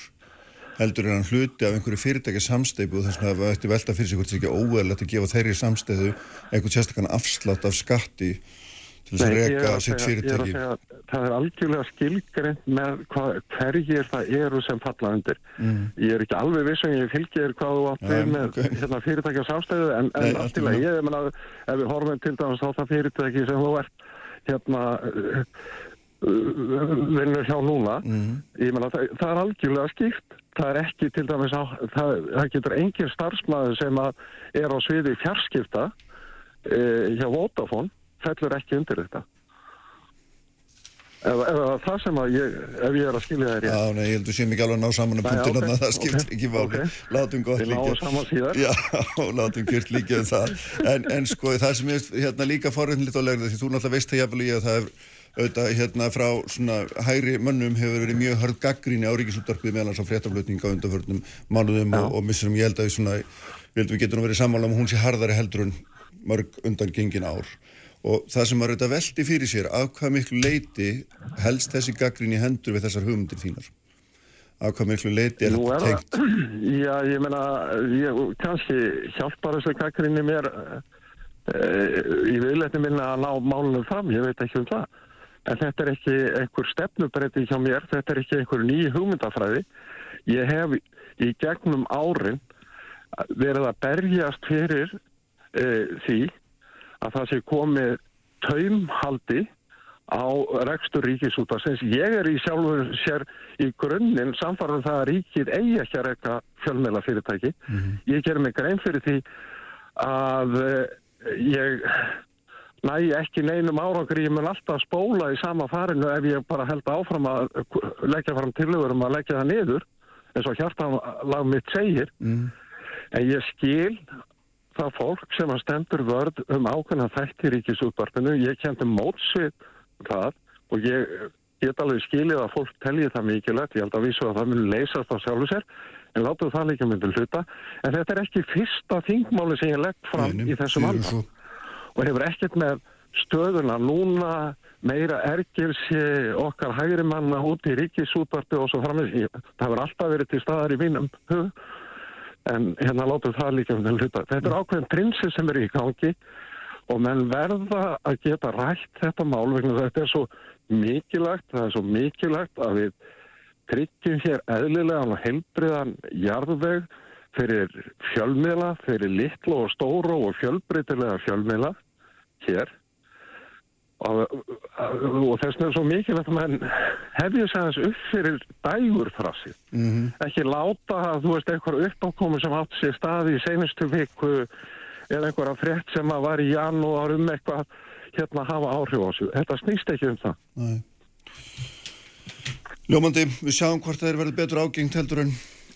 heldur en hann hluti af einhverju fyrirtækja samsteipu og þess vegna það ætti velta fyrir sig hvort það sé ekki óeðlegt að gefa þeirri samsteipu einhvern sérstakann afslátt af skatti til þess að Nei, ég að sitt ég að fyrirtæki. segja, það er algjörlega skilgreint með hva, hverjir það eru sem falla undir. Mm. Ég er ekki alveg viss en ég fylgir hvað þú átt við með ok. hérna, fyrirtækja sástæðu en, Nei, en allt í allt í lagi, lagi. ég meina ef við horfum til dæmis á það fyrirtæki sem þú ert hérna vinnur hjá núna Mhm. ég meina það, það er algjörlega skýrt það er ekki til dæmis á það, það getur engin starfsmæður sem að er á sviði fjarskipta uh, hjá Vodafone fellur ekki undir þetta ef, ef það sem að ég ef ég er að skilja það rétt Já, nei, ég heldur sem ekki alveg að ná saman að punktin ok, okay, það skiptir ok, ekki máli. ok. Látum gott Við náum líka. saman síðar. Já, látum kjört líka um það. En, en sko, það sem ég hérna líka forröndilegt á legna, því þú náttúrulega veist það jafnvel í að það er auðvitað hérna frá svona hægri mönnum hefur verið mjög hörð gaggríni á ríkisúttarpið meðal hans á fréttaflutning á undanförnum mánuðum og, og missurum ég held að við svona, við heldum við getum verið sammála um að hún sé harðari heldur en mörg undan gengin ár og það sem maður auðvitað veldi fyrir sér af hvað miklu leiti helst þessi gaggrín í hendur við þessar hugmyndir þínar af hvað miklu leiti er þetta það, já, ég meina, ég, kannski hjálpar þessu gaggrinni mér uh, í viðletni minna að ná málunum fram, ég veit ekki um það. En þetta er ekki einhver stefnubreyti hjá mér, þetta er ekki einhver ný hugmyndafræði. Ég hef í gegnum árin verið að berjast fyrir uh, því að það sé komið taumhaldi á rekstur ríkisútasins. Ég er í sjálfur sér í grunninn samfarið það að ríkið eigi ekki að rekka fjölmela fyrirtæki. Ég ger mig grein fyrir því að uh, ég næ ekki neinum árangri, ég mun alltaf spóla í sama farinu ef ég bara held áfram að leggja fram tilögur um að leggja það niður eins og hjartanlag mitt segir. En ég skil það fólk sem að stendur vörð um ákveðna þætti ríkisútvarpinu. Ég kendi mótsvið það og ég get alveg skilið að fólk telji það mikilvægt. Ég held að vísu að það mun leysast á sjálfu sér en látum það líka myndin hluta. En þetta er ekki fyrsta þingmáli sem ég legg fram Nei, nei, í þessum síður en anda svo. og hefur ekkert með stöðuna núna meira ergilsi okkar hægri manna út í ríkisútvarpi og svo framins. Það hefur alltaf verið til staðar í mínum hug en hérna látum það líka um þenn hluta. Þetta er ákveðin prinsið sem er í gangi og menn verða að geta rætt þetta mál vegna þetta er svo mikilvægt, það er svo mikilvægt að við tryggjum hér eðlilegan og heilbriðan jarðveg fyrir fjölmiðla, fyrir litlu og stóru og fjölbreytilega fjölmiðla hér og, og þess vegna er svo mikilvægt að mann hefði þess aðeins upp fyrir dægurþrassi -hmm. ekki láta að þú veist eitthvað uppákomi sem átt sér staði í senustu viku eða einhverja frétt sem að var í janúar um eitthvað hérna að hafa áhrif á þessu þetta snýst ekki um það Nei. Ljómandi, við sjáum hvort það er verið betur ágengt heldur en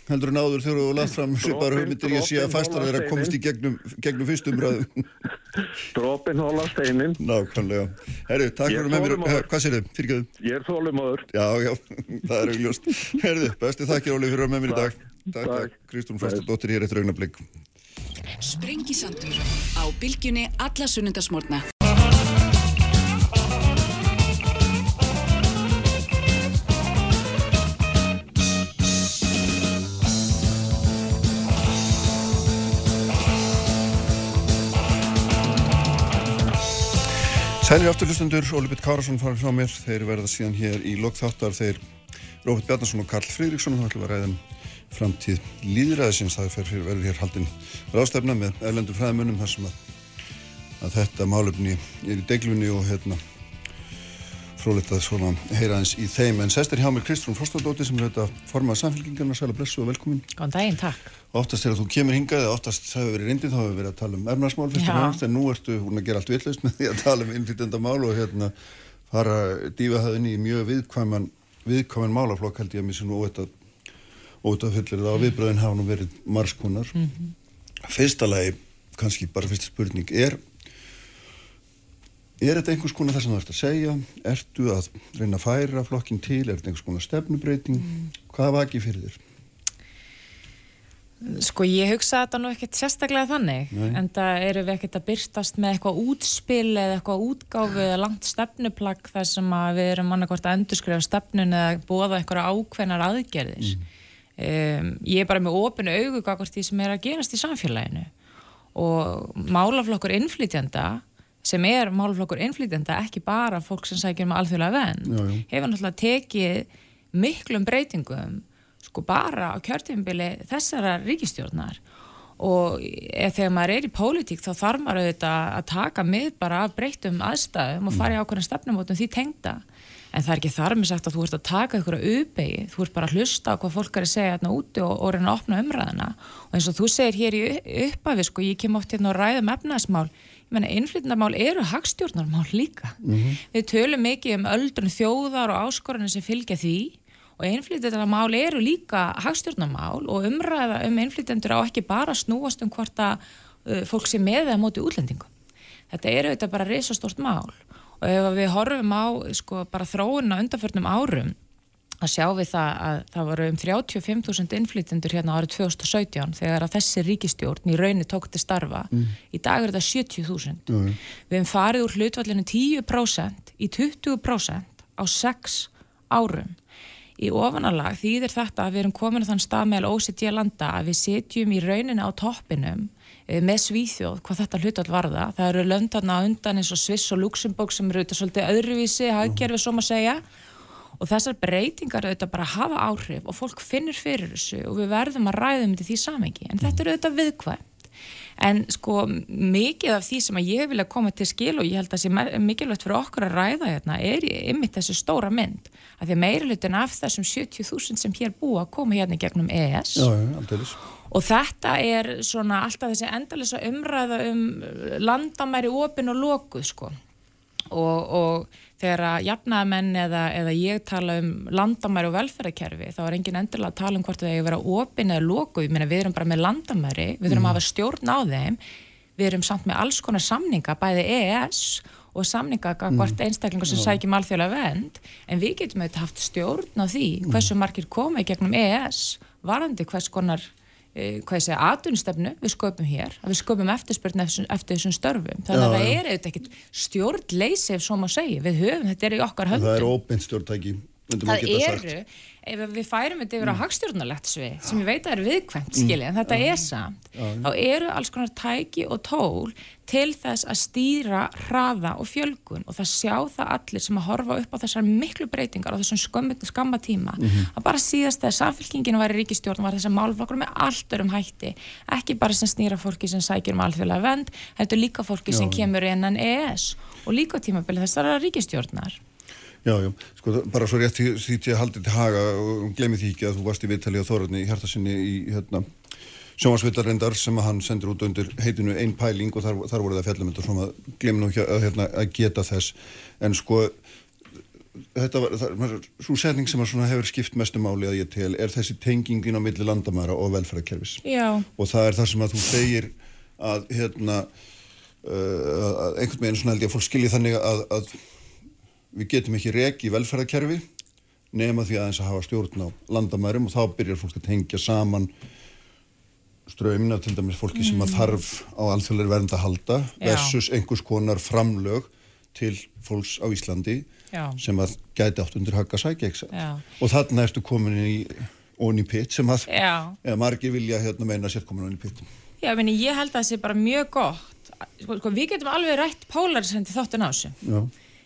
heldur en áður þegar þú lagt fram svipar hugmyndir ég sé að fæstar þeirra komist í gegnum, gegnum fyrstum ræðu Drópin hóla steinin Nákvæmlega. Herru, takk fyrir með mér, hvað sér þið? Fyrirgjöðu Ég er þólumöður Já, já, það er augljóst Herru, besti þakkir Óli fyrir að með mér í dag. Takk, takk, Kristún Frostadóttir hér eftir augnablík Sprengisandur á bylgjunni alla sunnundasmórna Sælir aftur hlustundur, Óli Bitt Kárasson farið frá mér, þeir verða síðan hér í lokþáttar, þeir Róbert Bjarnason og Karl Fridriksson, þá ætlum við að ræðum framtíð líðræðisins, það fyrir verður hér haldinn ráðstefna með erlendur fræðmunum þar sem að, að þetta málefni er í deglunni og hérna frólitt að svona heyra eins í þeim. En sestir hjá mér Kristrún Frostadóttir sem er þetta formað samfélkingarna, sæla blessu og velkomin. Góðan daginn, takk. Oftast þegar þú kemur hingað, oftast hefur verið reyndið þá hefur verið að tala um ernarsmál fyrst og fremst en nú ertu hún að gera allt vitlaust með því að tala um innflytendamál og hérna fara dífa það inn í mjög viðkvæman viðkvæman málaflokk held ég að mér sem nú óvitað óvitað fyllir það á viðbröðin hafa nú verið margskunar mm -hmm. Fyrsta lagi, kannski bara fyrsta spurning er Er þetta einhvers konar það sem þú ert að segja? Ertu að reyna að færa flokkin til? Er þetta einhvers konar stefnubreiting? Mm. Hvað ekki fyrir þér? Sko ég hugsa þetta nú ekkert sérstaklega þannig Nei. en það eru við ekkert að byrstast með eitthvað útspil eða eitthvað útgáfi eða langt stefnuplagg þar sem við erum annarkort að endurskrifa stefnun eða bóða eitthvað ákveðnar aðgerðis. Mm. Um, ég er bara með ofinu augu hvort því sem er að gerast í samfélaginu og málaflokkur innflytjanda sem er málflokkur innflýtenda, ekki bara fólk sem sækir um alþjóðlega venn, hefur náttúrulega tekið miklum breytingum sko bara á kjörtífambili þessara ríkistjórnar og þegar maður er í pólitík þá þarf maður auðvitað að taka mið bara af breytum aðstæðum og fara í ákveðin stefnumótum því tengda. En það er ekki þar með sagt að þú ert að taka ykkur að uppegi, þú ert bara að hlusta á hvað fólk er að segja hérna úti og, og reyna að opna umræðina og eins og þú segir hér í uppafi sko, ég kem oft hérna og ræða um innflytjandamál eru hagstjórnarmál líka. Mm -hmm. Við tölum mikið um öldrun þjóðar og áskorunni sem fylgja því og innflytjandamál eru líka hagstjórnarmál og umræða um innflytjandur á ekki bara snúast um hvort að uh, fólk sé með eða móti útlendingum. Þetta eru þetta bara reysastórt mál og ef við horfum á sko, bara þróunna undanförnum árum að sjá við það að það voru um 35.000 innflytjendur hérna árið 2017 þegar að þessi ríkistjórn í raunni tók til starfa. Mm. Í dag er þetta 70.000. Mm. Við hefum farið úr hlutvallinu 10% í 20% á 6 árum. Í ofanalag þýðir þetta að við erum komin á þann stað meðal OCD landa að við setjum í rauninni á toppinum eh, með svíþjóð hvað þetta hlutvall varða. Það eru löndarna undan eins og Sviss og Luxemburg sem eru þetta svolítið öðruvísi, hafgerfið svo maður segja og þessar breytingar auðvitað bara hafa áhrif og fólk finnir fyrir þessu og við verðum að ræða um þetta því samengi en þetta er auðvitað viðkvæmt. En sko mikið af því sem að ég vilja koma til skil og ég held að það sé mikilvægt fyrir okkur að ræða hérna er ymmit þessi stóra mynd. Að því að meirilutin af þessum 70.000 sem hér búa koma hérna gegnum ES Já, aldeilis. og þetta er svona alltaf þessi endalisa umræða um landamæri opin og lokuð sko og, og þegar að jafnaðamenn eða, eða ég tala um landamæri og velferðarkerfi þá er engin endilega að tala um hvort það er að vera opin eða loku, ég meina við erum bara með landamæri við þurfum mm. að hafa stjórn á þeim við erum samt með alls konar samninga bæði EES og samninga hvort mm. einstaklingar sem sækjum alþjóðlega vend en við getum auðvitað haft stjórn á því mm. hversu margir komið gegnum EES varandi hvers konar hvað ég segja, aðunstefnu við sköpum hér, að við sköpum eftirspurn eftir, eftir þessum störfum, þannig að það er ekkit stjórnleysi ef svo má segja, við höfum, þetta er í okkar höndum. Það er óbeint stjórntæki. myndum það eru, ef við færum þetta yfir á hagstjórnulegt svið, sem ég veit að er viðkvæmt skilja, en þetta er samt þá eru alls konar tæki og tól til þess að stýra hraða og fjölgun. Og það sjá það allir sem að horfa upp á þessar miklu breytingar á þessum skamma tíma að bara síðast þegar samfélkingin var í ríkistjórn var þessar málflokkur með allt örum hætti. Ekki bara sem snýra fólki sem sækir um alþjóðlega vend, þetta er líka fólki sem kemur innan ES og líka tímabili þessara ríkistjórnar Já, já, sko bara svo rétt því því til að haldið til haga og gleymi því ekki að þú varst í viðtali á Þórarni í hjartasinni í hérna sjónvarsvitarendar sem að hann sendur út undir heitinu einn pæling og þar, þar voru það fjallum þetta svona gleymi nú ekki að, hérna, að geta þess. En sko þetta var, það, svo setning sem að svona hefur skipt mestu máli að ég tel er þessi tengingin á milli landamæra og velferðarkerfis. Já, og það er það sem að þú segir að hérna uh, að einhvern veginn svona held ég að fólk skilji þannig að, að við getum ekki reki í velferðarkerfi nema því aðeins að hafa stjórn á landamærum og þá byrjar fólk að tengja saman ströymina til dæmis fólki sem að þarf á alþjóðlega vernd að halda Já. versus einhvers konar framlög til fólks á Íslandi Já. sem að gæti átt undir hagga sækja Já. og þarna ertu komin í onni pitt sem að margir vilja hérna meina sér komin onni pitt Já, meni, ég held að það sé bara mjög gott sko, sko, við getum alveg rætt pólarisendi þáttin á þessu.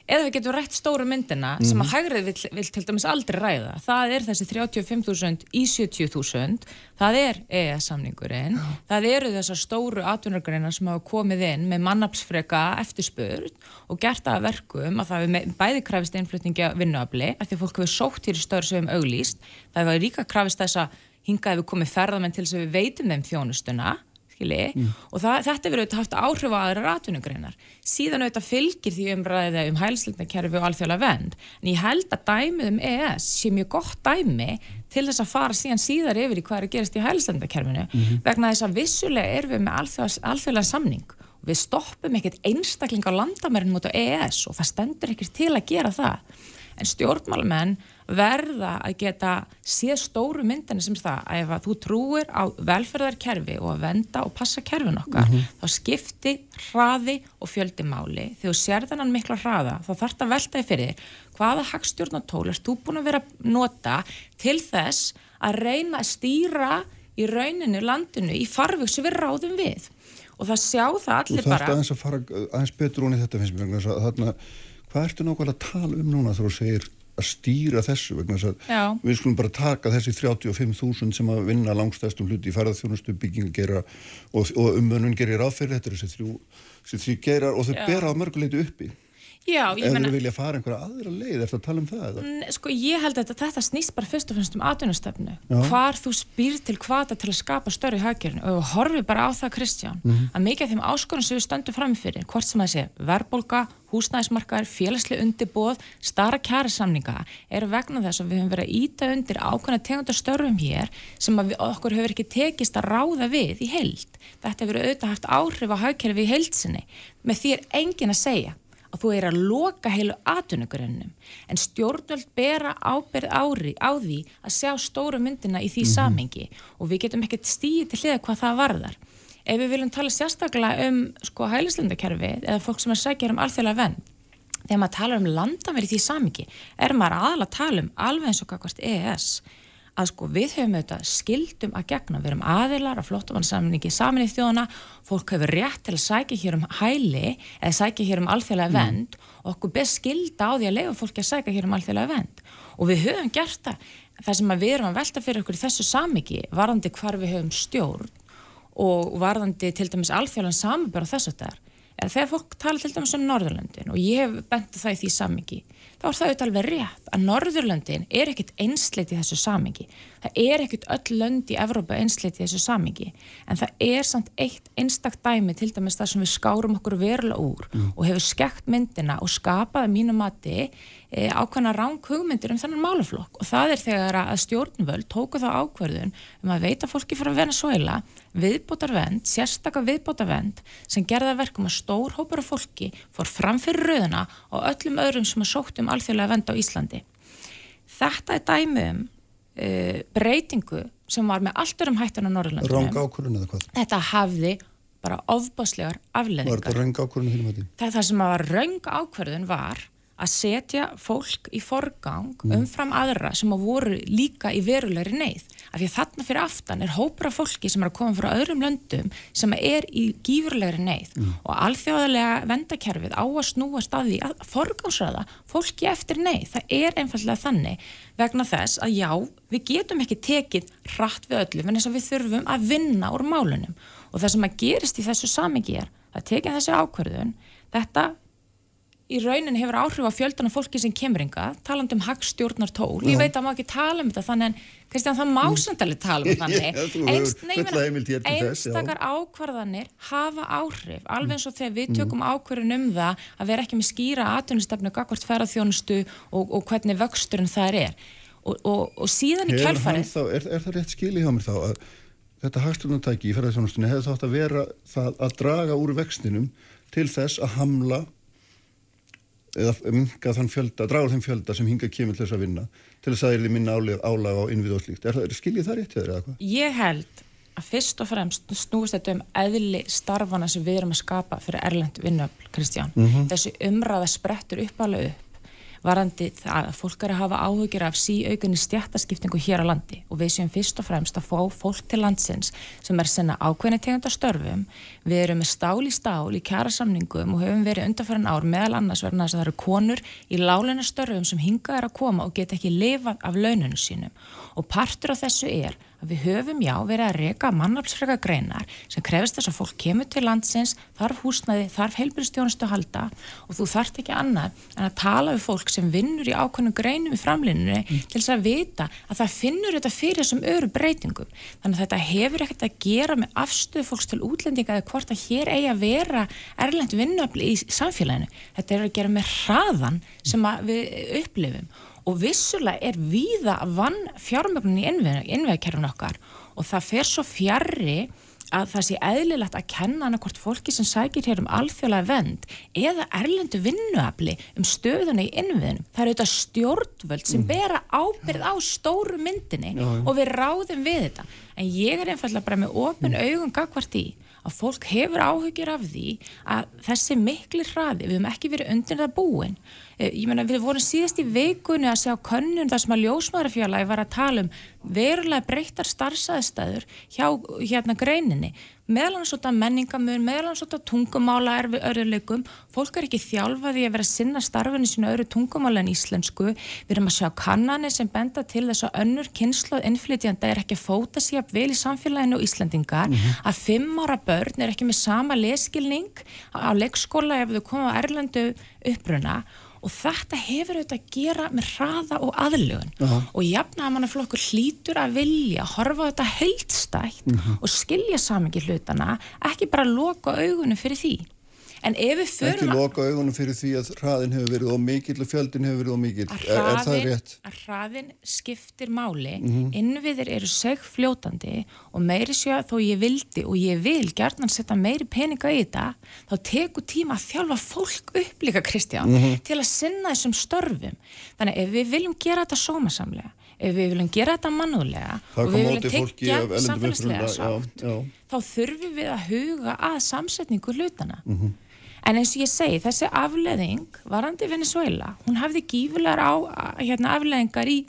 Eða við getum rætt stóru myndina sem að hægrið vill, vill til dæmis aldrei ræða það er þessi 35.000 í 70.000 það er EES-samningurinn það eru þessar stóru atvinnurgreinar sem hafa komið inn með mannapsfreka eftirspurn og gert að verkum að það hefur bæði krafist innflutningi að vinnuafli að því að fólk hefur sótt hér í stöður sem auglýst. Það hefur líka krafist þess að hingað hefur komið ferðamenn til þess að við veitum þeim þjónustuna skilji, og það, þetta hefur auðvitað haft áhrif á aðra ratungreinar. Síðan auðvitað fylgir því umræða um hælslindakjærfi og alþjóðlega vend, en ég held að dæmið um EES sé mjög gott dæmi til þess að fara síðan síðar yfir í hvað er að gerast í hælslindakjærfinu, vegna þess að vissulega erum við með alþjóðs, alþjóðlega samning og við stoppum ekkert einstakling á landamærin mútið á EES og það stendur ekkert til að gera það. En stjórnmálmenn verða að geta séð stóru myndinni sem það að ef að þú trúir á velferðarkerfi og að venda og passa kerfin okkar þá skipti hraði og fjöldi máli. Þegar þú sér þennan mikla hraða þá þarf það að velta þig fyrir hvaða hagstjórnatól ert þú búin að vera að nota til þess að reyna að stýra í rauninu landinu í farveg sem við ráðum við? Og það sjá það Þú allir bara aðeins að fara aðeins betur í þetta finnst mér þess að þarna, hvað ertu nákvæmlega að tala um núna þegar þú segir að stýra þessu vegna þess að Já. við skulum bara taka þessi 35.000 sem að vinna langstæðstum hluti í ferðarþjónustu bygginga gera og, og umönnun gerir áferð þetta er þessi þrjú, þessi þrjú gerar og þau Já. bera á mörguleitu uppi Já, ég ef meina- þeir vilja fara einhverja aðra leið ertu að tala um það Sko ég held að þetta, þetta snýst bara fyrst og fremst um atvinnustefnu. Já. Hvar þú spýr til hvata til að skapa störri hagkerfinu og ef þú horfir bara á það Kristján Mhm. að mikið af þeim áskorun sem við stöndum framfyrir, hvort sem það sé verðbólga, húsnæðismarkaður, félagsli undirbóð, stara kjærasamninga eru vegna þess að við höfum verið að íta undir ákveðna tegundar störfum hér sem við, okkur hefur ekki tekist að ráða við í heild. Þetta hefur auðvitað haft áhrif á hagkerfi í heildsinni. Með því er engin að segja að þú er að loka heilu atvinnugurinnum en stjórnvöld bera ábyrð ári á því að sjá stóru myndina í því samhengi. Og við getum ekkert stíði til hliða hvað það varðar. Ef við viljum tala sérstaklega um sko hælislendakerfi eða fólk sem er sækjar um alþjóðlega vend þegar maður talar um landanverið í því samhengi er maður aðalega að tala um alveg eins og kakvart EES að sko við höfum auðvitað skildum að gegna, við erum aðilar af flottamannsamningi saminni þjóðana, fólk hefur rétt til að sækja hér um hæli eða sækja hér um alþjóðlega vend og okkur ber skilda á því að leifa fólki að sækja hér um alþjóðlega vend og við höfum gert það, það sem að við erum að velta fyrir okkur í þessu samhengi varðandi hvar við höfum stjórn og varðandi til dæmis alþjóðlega samanbjörn þess að það er þegar fólk tala til dæmis um Norðurlöndin og ég hef bent það í því samingi þá er það auðvitað alveg rétt að Norðurlöndin er ekkit einsleit í þessu samingi það er ekkit öll lönd í Evrópa einsleit í þessu samingi en það er samt eitt einstakt dæmi til dæmis það sem við skárum okkur verulega úr og hefur skekt myndina og skapaði mínu mati e, ákvæmna ráng hugmyndir um þennan málaflokk. Og það er þegar að stjórnvöld tóku þá ákverðun um að veita fólki frá Venezuela viðbótarvend, sérstaka viðbótarvend sem gerða verkum að stór hópar af fólki fór fram fyrir rauðina og öllum öðrum sem að sótt um alþjóðlega vend á Íslandi. Þetta er dæmi um uh, breytingu sem var með allt örum hættan á Norrlandunum. ákvörðun eða hvað? Þetta hafði bara ofbáslegar Var afleðingar þetta rang ákvörðun það, það sem var raung ákverðun var að setja fólk í forgang umfram aðra sem að voru líka í verulegri neyð. Af því að þarna fyrir aftan er hópur af fólki sem er að koma frá öðrum löndum sem er í gífurlegri neyð og alþjóðalega vendakerfið á að snúa staði að forgangsraða fólki eftir neyð. Það er einfallega þannig vegna þess að já, við getum ekki tekið hratt við öllum en þess að við þurfum að vinna úr málunum og það sem að gerist í þessu samingi er að tekja þessi ákverðun, þetta í raunin hefur áhrif á fjöldan af fólki sem kemur ynga, talandi um hagstjórnar tól, ég veit að maður ekki tala um þetta þannig en Kristján það má samtalið tala um þannig. Einst- til þess, já. einstakar ákvarðanir hafa áhrif alveg eins og þegar við tökum ákvarðun um það að vera ekki með skýra atvinnustefnu gagvart ferðarþjónustu og, og hvernig vöxturinn það er. Og, og, og síðan í kjálfarið er, er það rétt skili hjá mér þá að þetta hagstjórnartæki í ferðarþjónustunni hefði þátt að vera það að draga úr vextinum til þess að hamla eða minga þann fjölda, draga úr þeim fjölda sem hinga kemur til þess að vinna til þess að það er því minna álag, á innvið og slíkt. Er það, er, skiljið það rétt hjá þér eða hvað? Ég held að fyrst og fremst snúist þetta um eðli starfana sem við erum að skapa fyrir erlend vinnöfl, Kristján. Þessi umræða sprettur upp varandi það að fólk er að hafa áhugir af síaukunni stjættaskiptingu hér á landi. Og við séum fyrst og fremst að fá fólk til landsins sem er sinna ákveðni tegunda störfum við erum með stál í stál í kjara samningum og höfum verið undanfæran ár meðal annars verðan þess að það eru konur í láleina störfum sem hingað er að koma og geta ekki lifað af launinu sínum. Og partur af þessu er að við höfum já verið að reka mannaflsfrega greinar sem krefist þess að fólk kemur til landsins, þarf húsnæði, þarf heilbyrðstjónustu að halda og þú þarft ekki annað en að tala við fólk sem vinnur í ákveðnum greinum í framlínunni til þess að vita að það finnur þetta fyrir þessum öru breytingum. Þannig að þetta hefur ekkert að gera með afstöðu fólks til útlendinga eða hvort að hér eigi að vera erlend vinnöfli í samfélaginu. Þetta er að gera með hraðan sem við upplifum og vissulega er víða vann fjármögnun í innvegakerfin okkar og það fer svo fjarrri að það sé eðlilegt að kenna hana hvort fólki sem sækir hér um alþjóðlega vend eða erlendu vinnuafli um stöðuna í innviðinum. Það eru auðvitað stjórnvöld sem bera ábyrð á stóru myndinni og við ráðum við þetta. En ég er einfallega bara með opin augum gagvart í að fólk hefur áhugir af því að þessi mikli hraði, við höfum ekki verið undir það búin. Eh, Ég meina, við vorum síðast í vikunni að sjá könnun þar sem að ljósmaðurfélagi var að tala um verulega breyttar starfsæðstæður hjá hérna greininni. Meðal hans út af menningamöðun, meðal hans út af tungumála erfi örðuleikum, fólk er ekki þjálfaði að vera að sinna starfinu sínu öðru tungumála en íslensku, við erum að sjá kannanir sem benda til þess að önnur kynnslóð innflytjanda er ekki að fóta sér jafn vel í samfélaginu og Íslandingar að fimm ára börn er ekki með sama leskilning á leikskóla ef þau koma á erlendu uppruna og þetta hefur auðvitað að gera með hraða og aðlugun og jafnamannaflokkur hlýtur að vilja horfa þetta heildstætt og skilja samingi hlutana ekki bara loka augunum fyrir því en ef við Ekki förum að loka augunum fyrir því að hraðin hefur verið ómikill og fjöldin hefur verið ómikill. að Er, er það hraðin, rétt? að hraðin skiptir máli innviðir eru segfljótandi og meiri að þó ég vildi og ég vil gerðan setja meiri peninga í þetta þá tekur tíma að þjálfa fólk upp líka Kristján til að sinna þessum störfum þannig ef við viljum gera þetta sómasamlega ef við viljum gera þetta mannúlega Það og við viljum ellendum samfélagslega sátt já. þá þurfum við að huga að samsetningu hlutana En eins og ég segi, þessi afleðing varandi Venezuela, hún hafði gífulegar á, hérna, afleðingar í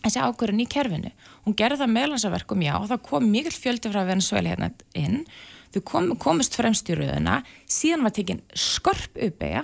þessi ákvörðun í kerfinu. Hún gerði það meðlansaverkum, já, það kom mikill fjöldi frá Venezuela hérna inn. Þau kom, komist fremst í rauðina, síðan var tekinn skörp uppeyja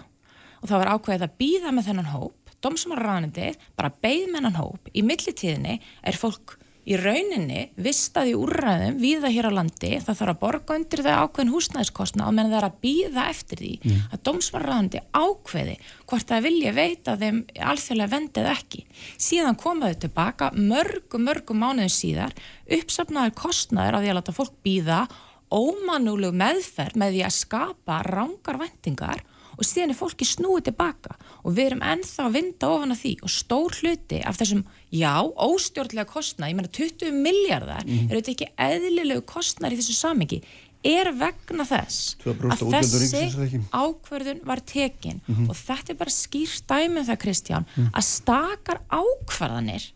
og það var ákveðið að býða með þennan hóp. Dómsmálaráðanindið bara beigð með þennan hóp. Í millitíðinni er fólk í rauninni vistaði úrræðum viða hér á landi, það þarf að borga undir það ákveðin húsnæðiskostna og menn það er að býða eftir því að dómsvarraðandi ákveði hvort það vilja veita þeim alþjóðlega vendið ekki. Síðan komaðu tilbaka mörgum, mörgum mánuðum síðar, uppsafnaður kostnaður á því að láta fólk býða ómanúlegu meðferð með því að skapa rángar vendingar og síðan er fólki snúið tilbaka. Og við erum ennþá að vinda ofan að því. Og stór hluti af þessum, já, óstjórnlega kostnað, ég meina 20 miljardar eru þetta ekki eðlilegu kostnar í þessu samengi, er vegna þess 2% að þessi er ákverðun var tekin. Og þetta er bara skýrt dæmi um það Kristján að stakar ákvarðanir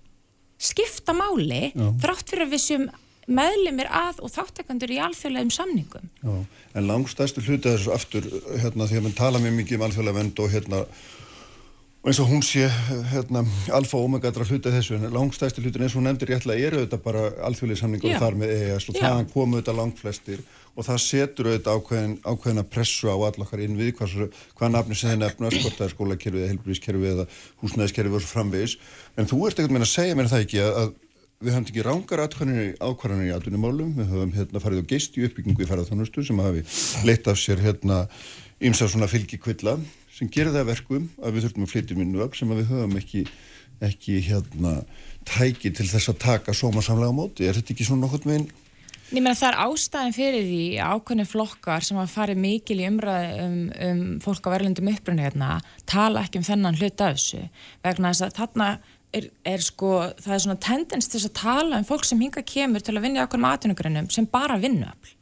skipta máli þrátt fyrir að við séum meðlimir að og þáttakandur í alþjóðlegum samningum. Já, en langstæstu hluti þessu aftur hérna því að mann tala mjög mikið um alþjóðlega vend og hérna eins og hún sé hérna, alfa og omega að hluta þessu en langstæsti hlutin eins og hún nefndir réttlega eru þetta bara alþjóðlega samningur og þar með EES og þaðan komu þetta langflestir og það setur auðvitað ákveðin, ákveðina pressu á allakar inn við hvað, hvað nafni sem þeir nefna, skortaðarskólakerfið eða helbriðskerfið eða húsnæðiskerfið og svo framvegis. En þú ert ekkert meina að segja mér það ekki að, að við höfum ekki rángar ákvarðanir í atvinnumálum, við höfum hérna farið á geist í uppbyggingu í ferðarþjónustu sem hafi leitt af sér hérna ymsa svona fylgikvilla sem gerir það verkum að við þurfum að flytja minnu upp sem við höfum ekki, ekki hérna, tæki til þess að taka sómasamlega á móti. Er þetta ekki svona nokkur meginn? Ég meina það er ástæðin fyrir því ákveðni flokkar sem að fari mikil í umræði um, um fólk á verðlundum upprunni hérna, tala ekki um þennan hlut af þessu vegna þess að þarna er, er sko, það er svona tendens til að tala um fólk sem hinga kemur til að vinna í ákveðnum atvinnugrunum sem bara vinnuafl.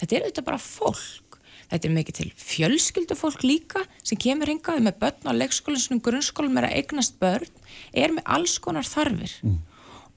Þetta er auðvitað bara fólk Þetta er mikið til fjölskyldufólk líka sem kemur hingaði með börn á leikskólansunum, grunnskólanum er að eignast börn, er með alls konar þarfir mm.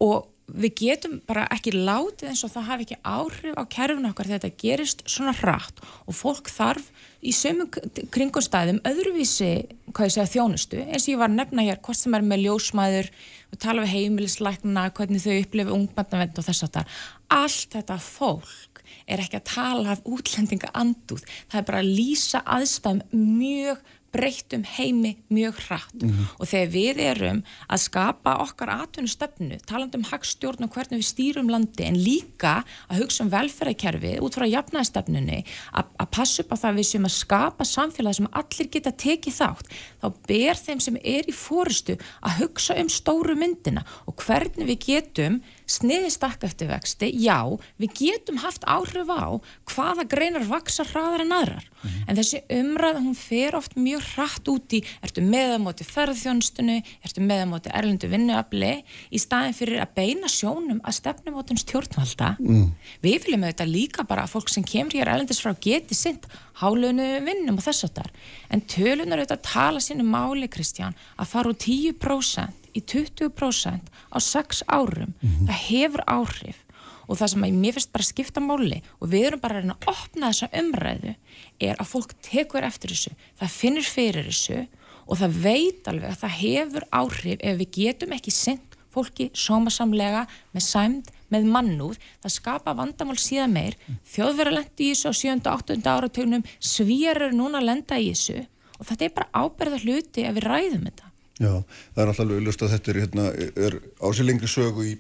og við getum bara ekki látið eins og það hafi ekki áhrif á kerfinu okkar þegar þetta gerist svona hratt. Og fólk þarf í sömum kringumstæðum öðruvísi, segja, þjónustu. Eins og ég var að nefna hér, hvort sem er með ljósmæður og tala við heimilisleikna hvernig þau upplifi ungmennavend og þess að það allt þetta fólk er ekki að tala af útlendinga andúð, það er bara að lýsa aðstæðum mjög breyttum heimi mjög hratt mm -hmm. og þegar við erum að skapa okkar atvinnustöfnu, talandum hagstjórn og hvernig við stýrum landi en líka að hugsa um velferðarkerfi út frá jafnæðstefnunni, að passa upp á það við sem að skapa samfélagi sem allir geta tekið þátt, þá ber þeim sem er í fórustu að hugsa um stóru myndina og hvernig við getum sniði stakk eftir vexti, já, við getum haft áhrif á hvaða greinar vaksa hraðar en aðrar. Mm -hmm. En þessi umræð, hún fer oft mjög hratt út í, ertu meðamóti ferðþjónstunni, ertu meðamóti erlendu vinnuafli, í staðin fyrir að beina sjónum að stefnumótum stjórnvalda. Mm. Við viljum auðvitað líka bara að fólk sem kemur hér erlendis frá geti sint hálunu vinnum og þess að þar. En tölunar auðvitað tala sínu máli, Kristján, að fara úr 10% í 20% á 6 árum mm -hmm. það hefur áhrif og það sem að mér finnst bara skipta máli og við erum bara að reyna að opna þessa umræðu er að fólk tekur eftir þessu það finnir fyrir þessu og það veit alveg að það hefur áhrif ef við getum ekki sendt fólki sómasamlega með sæmd með mannúð, það skapa vandamál síðan meir, þjóðverðar lendi í þessu á 7. og 8. áratögnum svíjar eru núna að lenda í þessu og þetta er bara áberða hluti ef við ræðum þetta Já, það er alltaf lögust að þetta er, hérna, er ásilengri sögu í,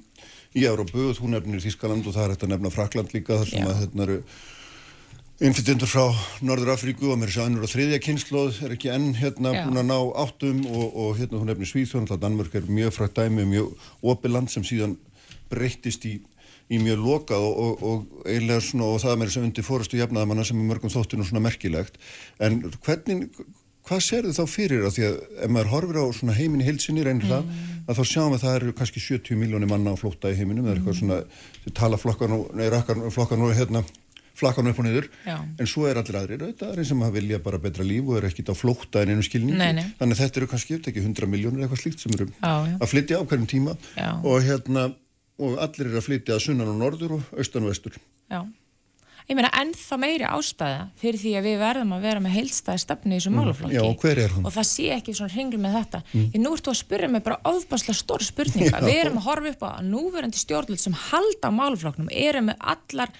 í Európu og þú nefnir Þískaland og það er þetta að nefna Frakland líka þar sem Já. að hérna eru innflytjendur frá Norður Afríku og mér er sér annur og þriðja kynnslóð er ekki enn hérna Já. búin að ná áttum og, og hérna þú nefnir Svíþjóðan, það Danmörk er mjög frækt dæmi, mjög opiland sem síðan breyttist í, í mjög lokað og, og, og eiginlega svona og það er mér sem undir fórastu jafnaðamanna sem er mörgum þóttinu svona merkilegt en hvernig hvað þið þá fyrir það því að ef maður horfir á heiminni heilsinni reynir það mm. að þá sjáum við að það eru kannski 70 miljónir manna á flótta í heiminum, það er eitthvað svona þau tala flokkan og, nei rakkan flokkan og hérna flakkan upp og niður, já. en svo er allir aðrir auðvitað sem að vilja bara betra líf og er ekkit á flótta en einu skilningi, nei, nei. þannig að þetta eru kannski ekki 100 miljónir eitthvað slíkt sem eru já. að flytja á hverjum tíma og hérna og allir eru að flytja að sunnan og norður og austan og vestur. Já ég meina ennþá meiri ástæða fyrir því að við verðum að vera með heilstæði stefni í þessu mm. málaflokki Já, og það sé ekki svona hringlu með þetta mm. Ég nú ertu að spyrja mig bara ofbáslega stór spurninga Við erum að horfa upp á að núverandi stjórnlut sem halda málaflokknum eru með allar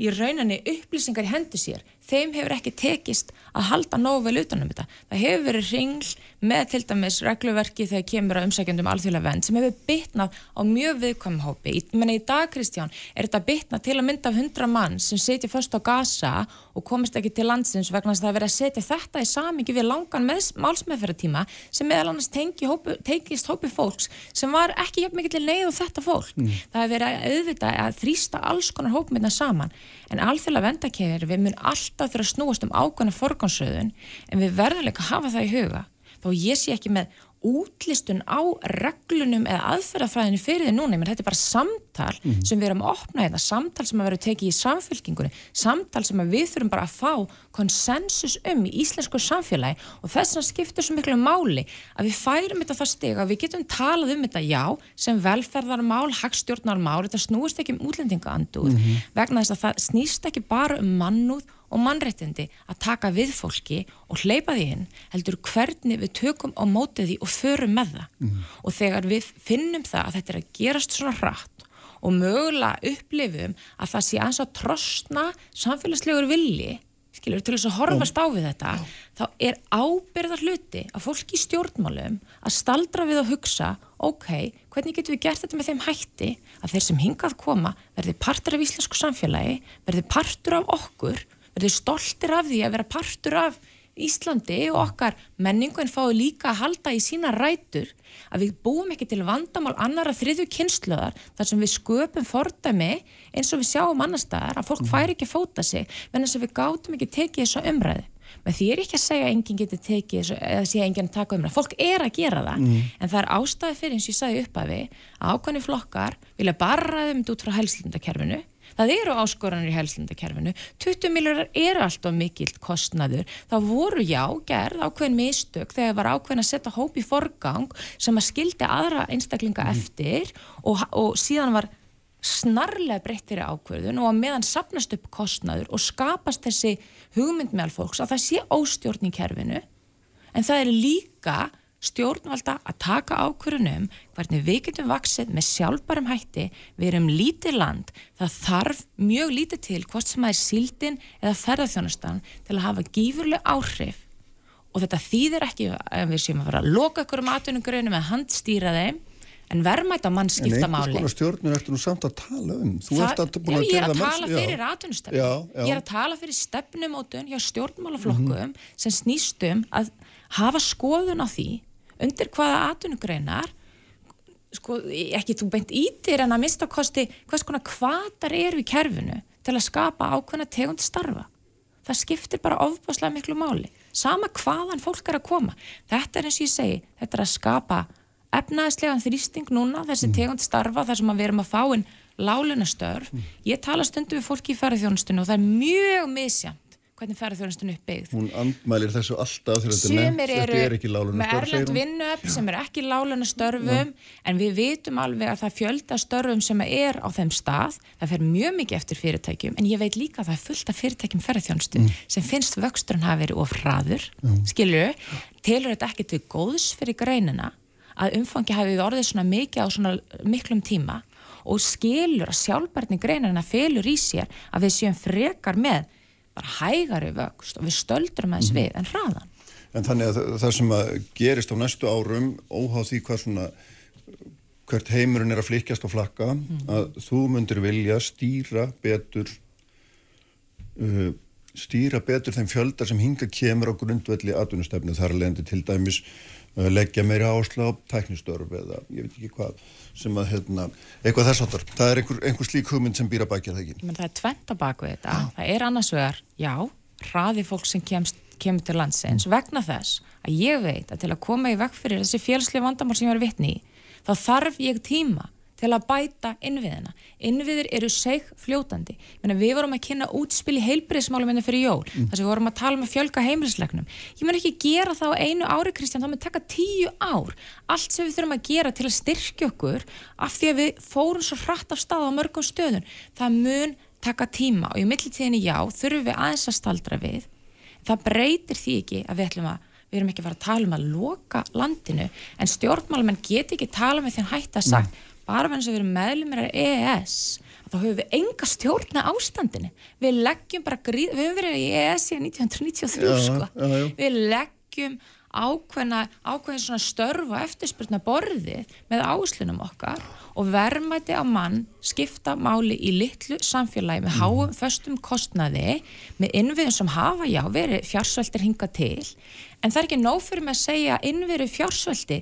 í rauninni upplýsingar í hendu sér þeim hefur ekki tekist að halda nógu vel utanum þetta. Það hefur verið ringl með til dæmis regluverki þegar kemur að umsækjandum alþjóðlega vend sem hefur bytnað á mjög viðkvæmum hópi. Ég menna í dag, Kristján, er þetta bytnað til að mynda af hundra mann sem setja först á gasa og komist ekki til landsins vegna þess að það verið að setja þetta í samingi við langan málsmeðferðartíma sem meðal annars hópi, tengist hópi fólks sem var ekki hjá mikið til leið og þetta fólk. Mm. Það hefur verið að auðvitað að þrýsta alls konar hópmynda saman en alþjóðlega vendakefir við mun alltaf þurfa að snúast um ákvæmna forgánsröðun en við verðum líka að hafa það í huga þá ég sé ekki með útlistun á reglunum eða aðferðafræðinu fyrir því núna, þetta er bara samtal mm -hmm. sem við erum að opna hérna, samtal sem að vera tekið í samfélkingunni, samtal sem við þurfum bara að fá konsensus um í íslensku samfélagi og þess að skipta svo miklu máli að við færum þetta það steg að við getum talað um þetta já, sem velferðarmál hagstjórnarmál, þetta snúist ekki um útlendingaanduð, mm -hmm. vegna þess að það snýst ekki bara um mannúð og mannréttindi að taka við fólki og hleypa því inn heldur hvernig við tökum á mótið því og förum með það mm. og þegar við finnum það að þetta er að gerast svona hratt og mögulega upplifum að það sé aðeins að trostna samfélagslegur villi skilur, til þess að horfast á við þetta Já. þá er ábyrðar hluti að fólki í stjórnmálum að staldra við að hugsa ok, hvernig getum við gert þetta með þeim hætti að þeir sem hingað koma verði partur af íslensku samfélagi verði partur af okkur verði stoltir af því að vera partur af Íslandi og okkar menningu en fái líka að halda í sína rætur að við búum ekki til vandamál annara þriðju kynnslöðar þar sem við sköpum fordæmi eins og við sjáum annar staðar að fólk mm. fær ekki að fóta sig menn þess að við gátum ekki tekið þessu umræði með því er ekki að segja að enginn getur tekið þessu eða enginn að taka umræði, fólk er að gera það mm. en það er ástæði fyrir eins og ég sagði upp af við að ákvæmni flokkar vilja barra þeim út frá helslindakerfinu Það eru áskoranir í helslindakerfinu. 20 miljórar eru alltaf mikill kostnaður. Það voru já gerð ákveðin mistök þegar var ákveðin að setja hóp í forgang sem að skildi aðra einstaklinga mm. eftir og, og síðan var snarlega breyttir í ákveðun og að meðan sapnast upp kostnaður og skapast þessi hugmynd meðal fólks að það sé óstjórn í kerfinu en það er líka stjórnvalda að taka ákvörunum hvernig við getum vaksið með sjálfbærum hætti, við erum lítið land það þarf mjög lítið til hvort sem það er síldin eða ferðarþjónustan til að hafa gífurleg áhrif. Og þetta þýðir ekki að við séum að fara að loka okkur um atvinnugrunum eða handstýra þeim en verðmæta mann skipta máli En einhvers konar stjórnur ertu nú samt að tala um. Þú ert að búin að gera það Ég er að tala fyrir atvinnustefnu Ég er að tala fyrir stefnumótun hjá stjórnmálaflokkum mm -hmm. sem snýstum að hafa skoðun á því undir hvaða atvinnugreinar sko, ekki þú beint ítir en að mista kosti hvers konar hvaðar eru í kerfinu til að skapa ákveðna tegund starfa það skiptir bara ofbáslega miklu máli sama hvaðan fólk er að koma þetta er eins og ég segi, þetta er að skapa efnaðslegan þrýsting núna þessi mm. tegund starfa þar sem við erum að fá einn lálunastörf, mm. ég tala stundu við fólki í ferðarþjónustinu og það er mjög misjant hvernig ferðarþjónustun uppbyggð. Hún andmælir þessu alltaf þegar þetta nefnt, þetta er ekki lálunastörf. Með erlend vinnuöpp sem er ekki lálunastörfum, en við vitum alveg að það fjölda störfum sem er á þeim stað, það fer mjög mikið eftir fyrirtækjum, en ég veit líka að það er fullt af fyrirtækjum ferðarþjónustu mm. sem finnst vöxturinn hafi verið of hraður, mm. skilju, telur þetta ekki til góðs fyrir greinina að umfangi hafi orðið svona mikið á svona miklum tíma og skilur að sjálfbarni greinina felur í sér að við séum frekar með bara hægari vöxt og við stöldurum aðeins mm. við en hraðan. En þannig að það sem að gerist á næstu árum óháð því hvað svona hvert heimurinn er að flikjast og flakka mm. að þú myndir vilja stýra betur uh, stýra betur þeim fjöldar sem hinga kemur á grundvelli atvinnustefnu þar að leðandi til dæmis uh, leggja meiri áslá á tæknistörf eða ég veit ekki hvað sem að hérna, eitthvað þess áttar það er einhver, einhver slík hugmynd sem býra baki það ekki? Men Það er tvent á baku þetta. Já. það er annars vegar, já, hraði fólk sem kemst, kemur til landsins vegna þess að ég veit að til að koma í vekk fyrir þessi fjölsli vandamál sem ég var vittni í, þá þarf ég tíma til að bæta innviðina. Innviðir eru seg fljótandi. Menna, við vorum að kynna útspil í heilbreyðsmálum enn hérna fyrir jól, mm. þess að við vorum að tala með um fjölga heimlislegnum. Ég menn ekki gera það á einu ári, Kristján, það mun taka tíu ár. Allt sem við þurfum að gera til að styrkja okkur af því að við fórum svo hratt af stað á mörgum stöðun, það mun taka tíma og í millitíðinni já, þurfum við aðeins að staldra við. Það breytir því ekki að við ætlum að við erum ekki að fara að tala um að loka landinu en stjórnmálumenn get ekki tala með því hann hætti að sagt bara þess að við erum meðlumir af EES þá höfum við enga stjórna ástandinu. Við leggjum bara gríð, við höfum verið í EES í 1993 já, sko. já, við leggjum ákveðna, ákveðin svona störf og eftirspurna borði með áslunum okkar og verðmæti á mann skipta máli í litlu samfélagi með háum mm. föstum kostnaði með innviðum sem hafa já verið fjársvöldir hinga til en það er ekki nóg fyrir mig að segja innveru fjársvöldi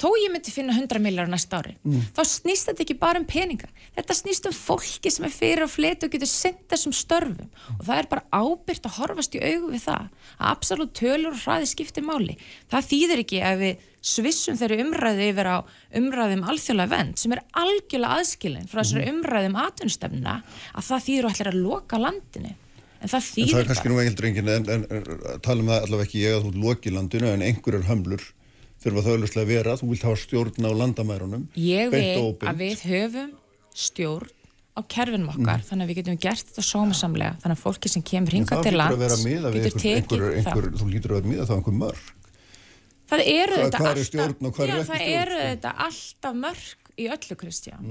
þó ég myndi finna 100 miljar næsta ári, mm. þá snýst þetta ekki bara um peninga, þetta snýst um fólki sem er fyrir og fleiti og getur sendt þessum störfum mm. og það er bara ábyrgt að horfast í augu við það, að absolutt tölur og hraði skiptir máli, það þýðir ekki ef við svissum þeirri umræði yfir á umræðum alþjóðlega vend sem er algjörlega aðskilin frá þessari mm. umræðum atvinnstefna að það þýður allir að loka landinu en það þýðir bara. En það er kannski nú ekkert reyngin en, en, en tala um það allavega ekki ég að þú loki landinu en einhverjar hömlur þurfa það auðvitað að vera, þú vilt hafa stjórn á landamærunum ég veit að við höfum stjórn á kerfinum okkar, mm. þannig að við getum gert þetta sómasamlega, þannig að fólki sem kemur hinga til lands getur tekið það. Þú lítur að vera miða þá einhver mörg það eru þetta er er það eru sko? þetta alltaf mörg í öllu Kristján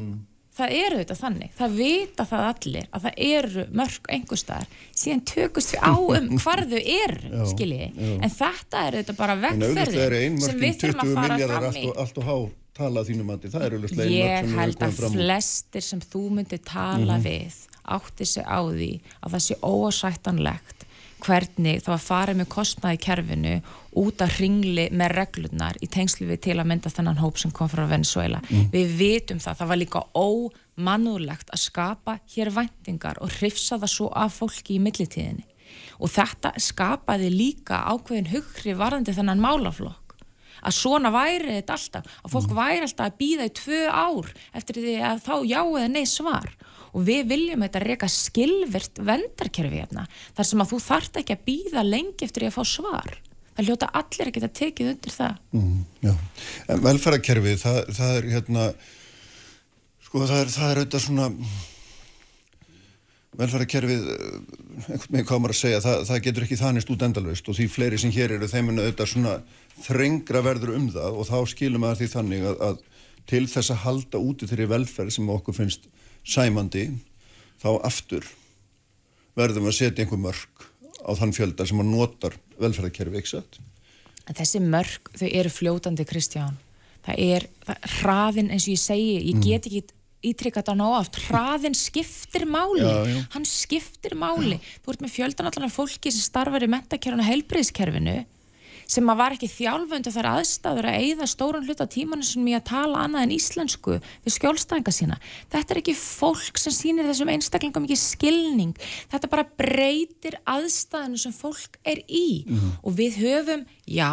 það eru þetta þannig, það vita það allir að það eru mörg einhverstaðar síðan tökust við á um hvar þau eru, skiljiði en þetta eru þetta bara er vegferðin sem við þurfum 20 að fara fram í. allt og há tala þínum mati. Það er auðvitað einmörk Ég held að flestir sem þú myndir tala Mhm. við átti sig á því að það sé óásættanlegt hvernig það var farið með kostnaði kerfinu út að ringli með reglurnar í tengslu við til að mynda þennan hóp sem kom frá Venezuela. Mm. Við vitum það, það var líka ómannúlegt að skapa hér væntingar og hrifsa það svo af fólki í millitíðinni. Og þetta skapaði líka ákveðin hugri varðandi þennan málaflokk að svona væri þetta alltaf að fólk væri alltaf að býða í tvö ár eftir því að þá já eða nei svar og við viljum þetta reyka skilvirt vendarkerfi hérna þar sem að þú þart ekki að býða lengi eftir að fá svar. Það hljóta allir að geta tekið undir það. Mm, velferðarkerfið, það, það er hérna, sko það er, það er auðvitað svona, velferðarkerfið, eh, einhvern veginn maður að segja, það, það getur ekki þanist út endalvist og því fleiri sem hér eru þeim en auðvitað svona þrengra verður um það og þá skilum maður því þannig að, að til þess að halda úti þeirri velferð sem okkur finnst sæmandi, þá aftur verðum við að setja einhver mörg á þann fjölda sem að notar velferðarkerfið, ekki satt? en þessi mörg, þau eru fljótandi Kristján, það er hraðin eins og ég segi, ég get ekki ítrykkað þetta ná oft, hraðin skiptir máli, Já, já. hann skiptir máli. Þú ert með fjöldan allan af fólki sem starfar í mentakerfinu og heilbriðskerfinu sem að var ekki þjálfundu þar aðstæður að eigða stóran hluta tímanu sem ég að tala annað en íslensku við skjólstæðinga sína. Þetta er ekki fólk sem sýnir þessum einstaklingum ekki skilning. Þetta bara breytir aðstæðinu sem fólk er í og við höfum, já,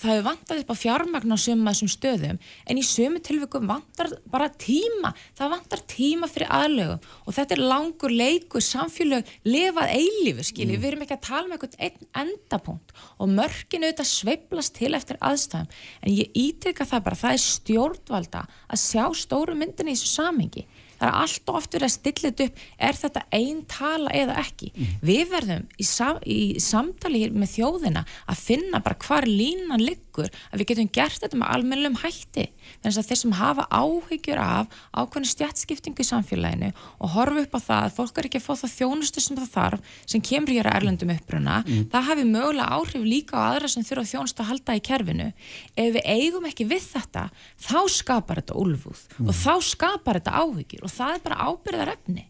það hefur vantað upp á fjármagn á summa þessum stöðum en í sumu tilvikum vantar bara tíma. Það vantar tíma fyrir aðlögum og þetta er langur leikur samfélög lifað eilífu skilji við erum ekki að tala með eitthvað einn endapunkt. Og mörkinu auðvitað sveiplast til eftir aðstæðum. En ég ítrykka það bara það er stjórnvalda að sjá stóru myndinni í þessu samengi það er allt og oft verið að stilla þetta upp er þetta einn tala eða ekki? Við verðum í, sam, í samtali með þjóðina að finna bara hvar línan liggur að við getum gert þetta með almennum hætti. Þannig að þeir sem hafa áhyggjur af ákveðinu stjætskiptingu í samfélaginu og horfa upp á það að fólk er ekki að fá það þjónustu sem það þarf sem kemur hér að erlendum uppruna það hafi mögulega áhrif líka á aðra sem þurfa þjónustu að halda í kerfinu. Ef við eigum ekki við þetta þá skapar þetta úlfúð og þá skapar þetta áhyggjur og það er bara ábyrðar efni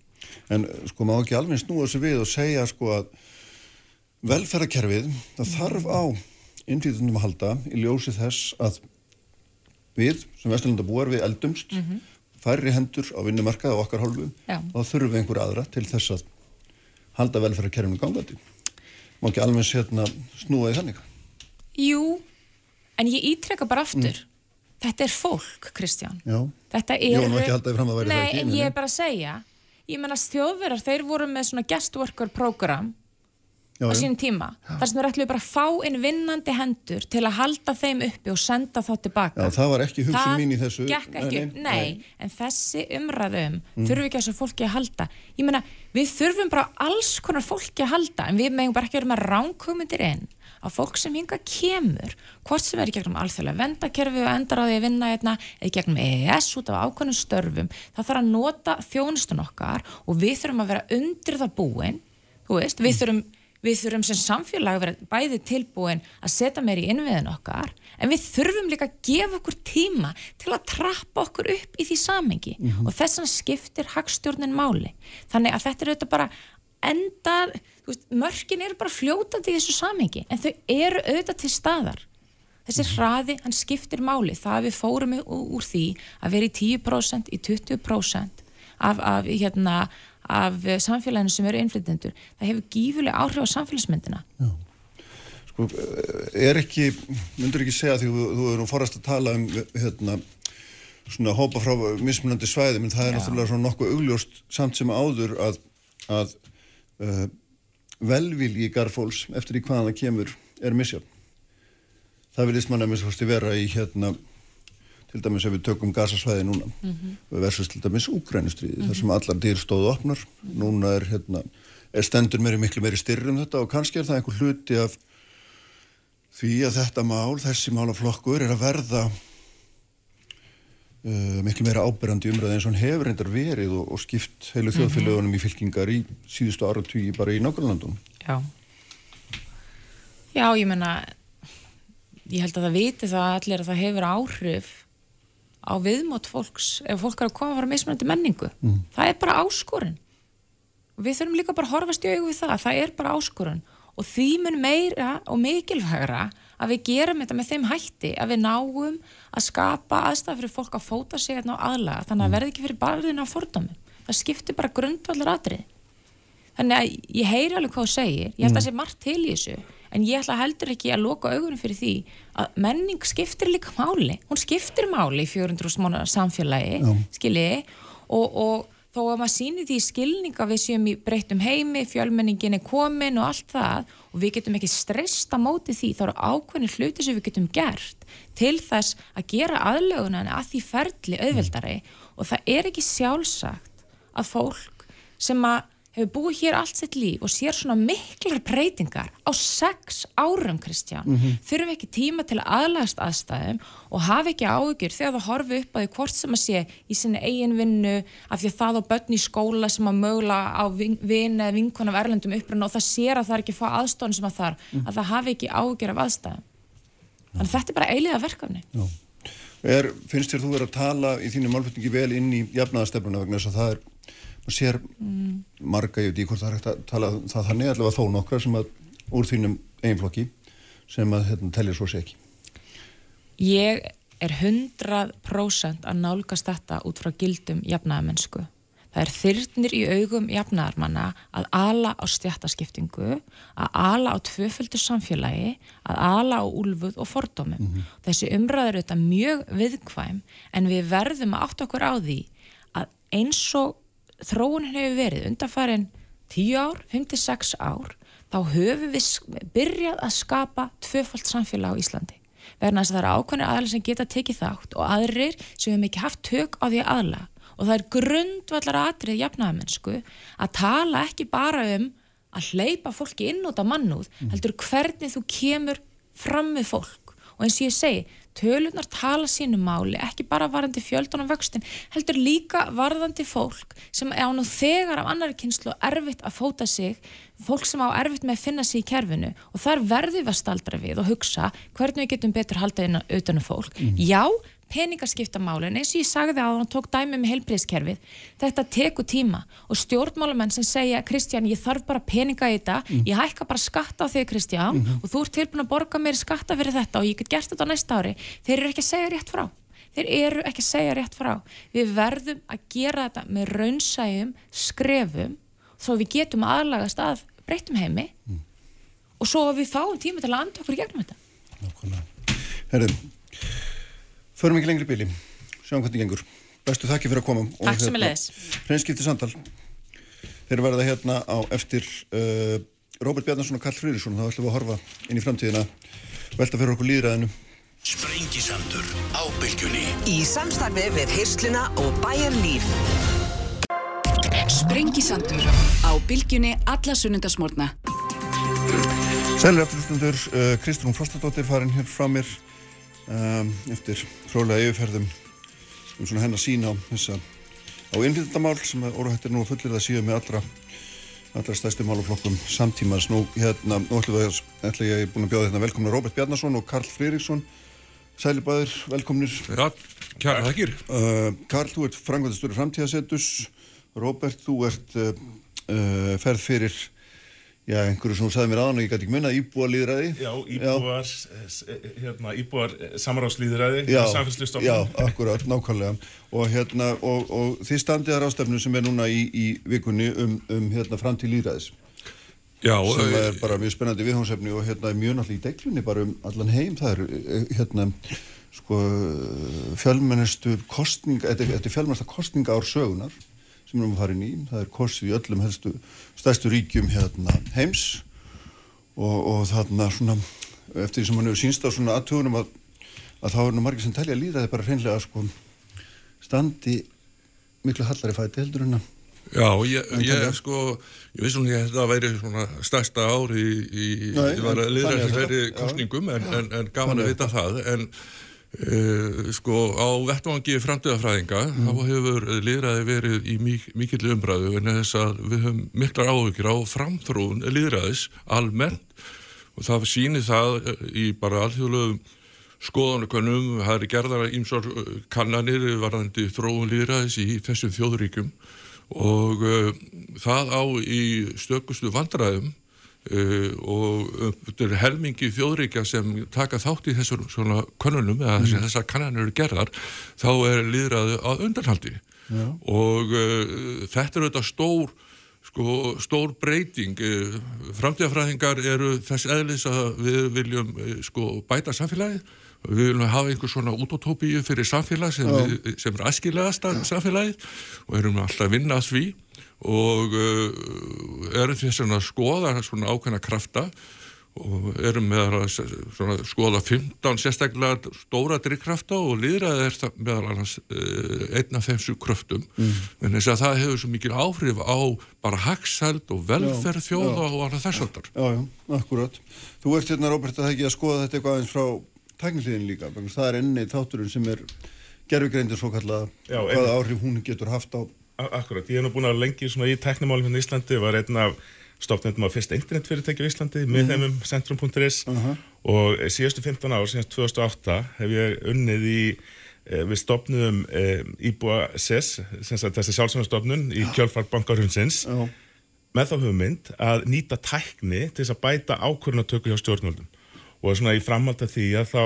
En sko má ekki alveg snúa þessu við og segja sko að velferðarkerfið það þarf á innflýtundum að halda í ljósi þess að við sem vesturlandabúar við eldumst færri hendur á vinnumarkað á okkar hálfu og þá þurfum við einhver aðra til þess að halda velferðarkerfinu gangandi. Má ekki alveg sérna snúa í þannig. Jú, en ég ítreka bara aftur þetta er fólk, Kristján Já. þetta er það Nei, ekki, ég er bara að segja ég menna þjóðverðar, þeir voru með svona guest worker program á já. sínum tíma, þar sem þeir ætluðu bara að fá inn vinnandi hendur til að halda þeim uppi og senda þá tilbaka Já, það var ekki hugsun mín í þessu. ekki, nei, nei, nei. Mm. en þessi umræðum þurfum ekki að þessu fólki að halda ég meina, við þurfum bara alls konar fólki að halda, en við megum bara ekki vera með ránkugmyndir inn á fólk sem hinga kemur, hvort sem er í gegnum alþjóðlega vendakerfi og endar á því að vinna einna, eða í gegnum EES út af ákveðnum störfum, það þarf að nota þjónustun okkar og við þurfum að vera undir það búin, þú veist, við þurfum við þurfum sem samfélag að vera bæði tilbúin að setja meir í innviðin okkar en við þurfum líka að gefa okkur tíma til að trappa okkur upp í því samengi og þess vegna skiptir hagstjórnin máli. Þannig að þetta er auðvitað bara veist, mörkin eru bara fljótandi í þessu samengi en þau eru auðvitað til staðar. Þessi hraði, hann skiptir máli. Það að við fórum úr því að vera í 10% í 20% af, af hérna af eh, samfélaginu sem eru innflytjendur það hefur gífuleg áhrif á samfélagsmyndina Sko, er ekki, myndur ekki segja því þú, þú er nú forast að tala um hérna, svona hópa frá mismunandi svæði, menn það er Já. náttúrulega svona nokkuð augljóst samt sem áður að, að uh, velvilji garfólks eftir í hvaðan það kemur er misjafn. Það vilist mann að misfórsti vera í hérna til dæmis ef við tökum gasasvæði núna versus til dæmis úgrænustriði þar sem allar dýr stóðu opnar núna er, hérna, er stendur meiri miklu meiri styrri um þetta og kannski er það einhver hluti af því að þetta mál, þessi málaflokkur er að verða uh, miklu meira ábyrjandi umræði eins og hann hefur reyndar verið og, og skipt heilu Mhm. þjóðfélagunum í fylkingar í síðustu áratvíi bara í nákvæmlandum. Já. Já, ég menna, ég held að það viti það allir að það hefur áhrif á viðmót fólks ef fólk er að koma fara mismunandi menningu. Það er bara áskorun. Við þurfum líka bara að horfast í augu við það. Það er bara áskorun. Og því mun meira og mikilvægra að við gerum þetta með þeim hætti að við náum að skapa aðstæða fyrir fólk að fóta sig hérna á aðlaga. Þannig að verði ekki fyrir barðina á fordómi. Það skiptir bara grundvallar atrið. Þannig að ég heyri alveg hvað þú segir, ég held að það sé margt til í þessu, en ég ætla heldur ekki að loka augunum fyrir því að menning skiptir líka máli. Hún skiptir máli í 400 mánuðar samfélagi, skiljiði, og, og þó að maður síni því skilning að við séum í breyttum heimi, fjölmenningin er komin og allt það, og við getum ekki stresta móti því, þá eru ákveðni hluti sem við getum gert til þess að gera aðlögunan að því ferli auðveldari. Og það er ekki sjálfsagt að fólk sem að hefur búið hér allt sitt líf og sér svona miklar breytingar á sex árum, Kristján, þurfum ekki tíma til að aðlagast aðstæðum og hafa ekki áhugjur þegar það horfi upp að því hvort sem að sé í sinni eigin vinnu af því að það á börn í skóla sem að mögulega á vin eða vinkun af erlendum uppruna og það sér að það er ekki að fá aðstofn sem að þar, að það hafi ekki áhugjur af aðstæðum. Þannig þetta er bara eiliða verkefni. Er, finnst þér þú verið að tala í þínu málflutningi vel inn í jafnaðastefnuna vegna þess að það er, sér marga, ég veit ekki hvort það er hægt að tala um það þannig allavega þó nokkra sem að úr þínum eiginflokki sem að hérna, telja svo sé ekki. Ég er 100% að nálgast þetta út frá gildum jafnaðamennsku. Það er þyrnir í augum jafnaðarmanna að ala á stjættaskiptingu, að ala á tvöföldu samfélagi, að ala á úlfuð og fordómum. Þessi umræður auðvitað mjög viðkvæm en við verðum að átta okkur á því að eins og þróunin hefur verið undanfærin 10 ár, 5-6 ár, þá höfum við byrjað að skapa tvöföld samfélag á Íslandi. Verðan þess að það eru ákveðnir aðlar sem geta tekið þátt og aðrir sem hefum ekki haft tök á því aðla. Og það er grundvallar atrið jafnaðamennsku að tala ekki bara um að hleypa fólki inn út á mannúð heldur hvernig þú kemur fram við fólk. Og eins og ég segi tölunar tala sínu máli ekki bara varðandi fjöldan og vöxtin heldur líka varðandi fólk sem er á nú þegar af annari kynslu erfitt að fóta sig fólk sem á erfitt með að finna sig í kerfinu og þar verðum við að staldra við og hugsa hvernig við getum betur haldið inn utan um fólk. Já, peningaskipta málin eins og ég sagði að hann tók dæmi með heilbriðskerfið þetta tekur tíma. Og stjórnmálamenn sem segja Kristján, ég þarf bara peninga í þetta ég hækka bara skatta á þig Kristján og þú ert tilbúin að borga mér skatta fyrir þetta og ég get gert þetta á næsta ári. Þeir eru ekki að segja rétt frá. Þeir eru ekki að segja rétt frá. Við verðum að gera þetta með raunsæjum skrefum svo við getum aðlagast að breyttum heimi. Og svo við fáum tíma til að anda förum ekki lengri bíli, sjáum hvernig gengur. Bestu þakki fyrir að koma. Takk sömuleiðis. Hreinskipti samtal. Þeir verða hérna á eftir uh, Róbert Bjarnarsson og Karl Frýrisson, þá ætlum við að horfa inn í framtíðina, velta fyrir okkur líðræðinu. Sprengisandur á bylgjunni Í samstarfi við Hirsluna og Bæjar Líf. Sprengisandur á bylgjunni alla sunnundasmórna. Sælir afturlustundur, uh, Kristrún Frostadóttir farin hér frá mér um, eftir fróðlega yfirferðum um svona hennar sín á þessa á innflytandamál sem að óruhættir nú að fullir það síðan með allra allra stærstu máluflokkum samtímas nú hérna, nú ætlum við að ætla ég búin að bjóða hérna velkomna Róbert Bjarnason og Karl Frýriksson Sælir bæðir, velkomnir. Já, kjæra þakkir. uh, Karl, þú ert frangvæðastur framtíðasettus Róbert, þú ert uh, uh, ferð fyrir já, einhverju sem sagði mér aðan og ég gæti ekki munna íbúa líðræði Já, íbúar, s- s- hérna, íbúar samráðslýðræði, já, samfélslistofnun. já, akkurat, nákvæmlega. Og hérna, og, og þið standið þar ástefnu sem er núna í, í vikunni um, um hérna framtíð líðræðis Já, sem eh, er bara mjög spennandi viðhómsefni og hérna er mjög náttúrulega í deglunni bara um allan heim. Það er eh, hérna sko fjölmennestu kostning þetta er- þetta fjölmennesta kostninga ár sögunar sem við erum að fara inn í það er kostið í öllum helstu stærstu ríkjum hérna heims. Og, og þarna svona eftir því sem hann hefur sínst á svona aðtugunum að, að þá er nú margir sem telja líða þetta bara hreinlega sko standi miklu hallari fæti heldur en að Já, ég, ég sko, ég vissum ekki að þetta væri svona stærsta ári í, í, Nei, í var að liðra er það. Já. kostningum en, en, en gaman að er vita það. En uh, sko á vettvangi framtíðafræðinga Mm. þá hefur liðraði verið í mik mikill umræðu en þess að við höfum miklar áhugir á framþróun liðraðis almennt og það sýnir það eh, í bara alþjóðlegum skoðanakönnum, það eru gerðar ímsar kannanir varðandi þróun líðræðis í þessum þjóðríkjum og uh, það á í stökustu vandræðum uh, og þetta er helmingi þjóðríkja sem taka þátt í þessum svona könnunum eða mm. þessar kannanir eru gerðar þá er líðræði að undanhaldi Já. og uh, þetta er auðvitað stór sko, stór breyting Eh, framtíðafræðingar eru þess eðlis að við viljum sko, bæta samfélagið við viljum hafa einhver svona útotópíu fyrir samfélag sem, við, sem er æskilegasta samfélagið og erum alltaf að vinna að því. Og uh, erum þess að skoða svona ákveðna krafta og erum með að svona, skoða 15 sérstaklega stóra drikkrafta og líðræði er það meðal annars uh, einn af þessu kröftum. Mm. en þess að það hefur svo mikil áhrif á bara hagsæld og velferð þjóða og alveg þess aftar Já, já, akkurat. Þú ert hérna, Róbert, að það ekki að skoða þetta eitthvað aðeins frá tækniliðin líka. Það er enni þátturinn sem er gerfugreindir svo kallaða, hvaða áhrif hún getur haft á... Akkurat, ég er nú búin að lengi í teknimálum hérna í Íslandi, var einn af stofnendum á fyrsta internetfyrirtæki á Íslandi, miðheimum centrum.is og síðustu 15 ár, síðan 2008, hef ég unnið í eh, við stopnum e, íbúa SES, sem sagt þessi sjálfsvæmastofnun í kjölfar bankarhundsins Já. með þá hugmynd að nýta tækni til þess að bæta ákvörðunatöku hjá stjórnvöldum og svona í framhald af því að þá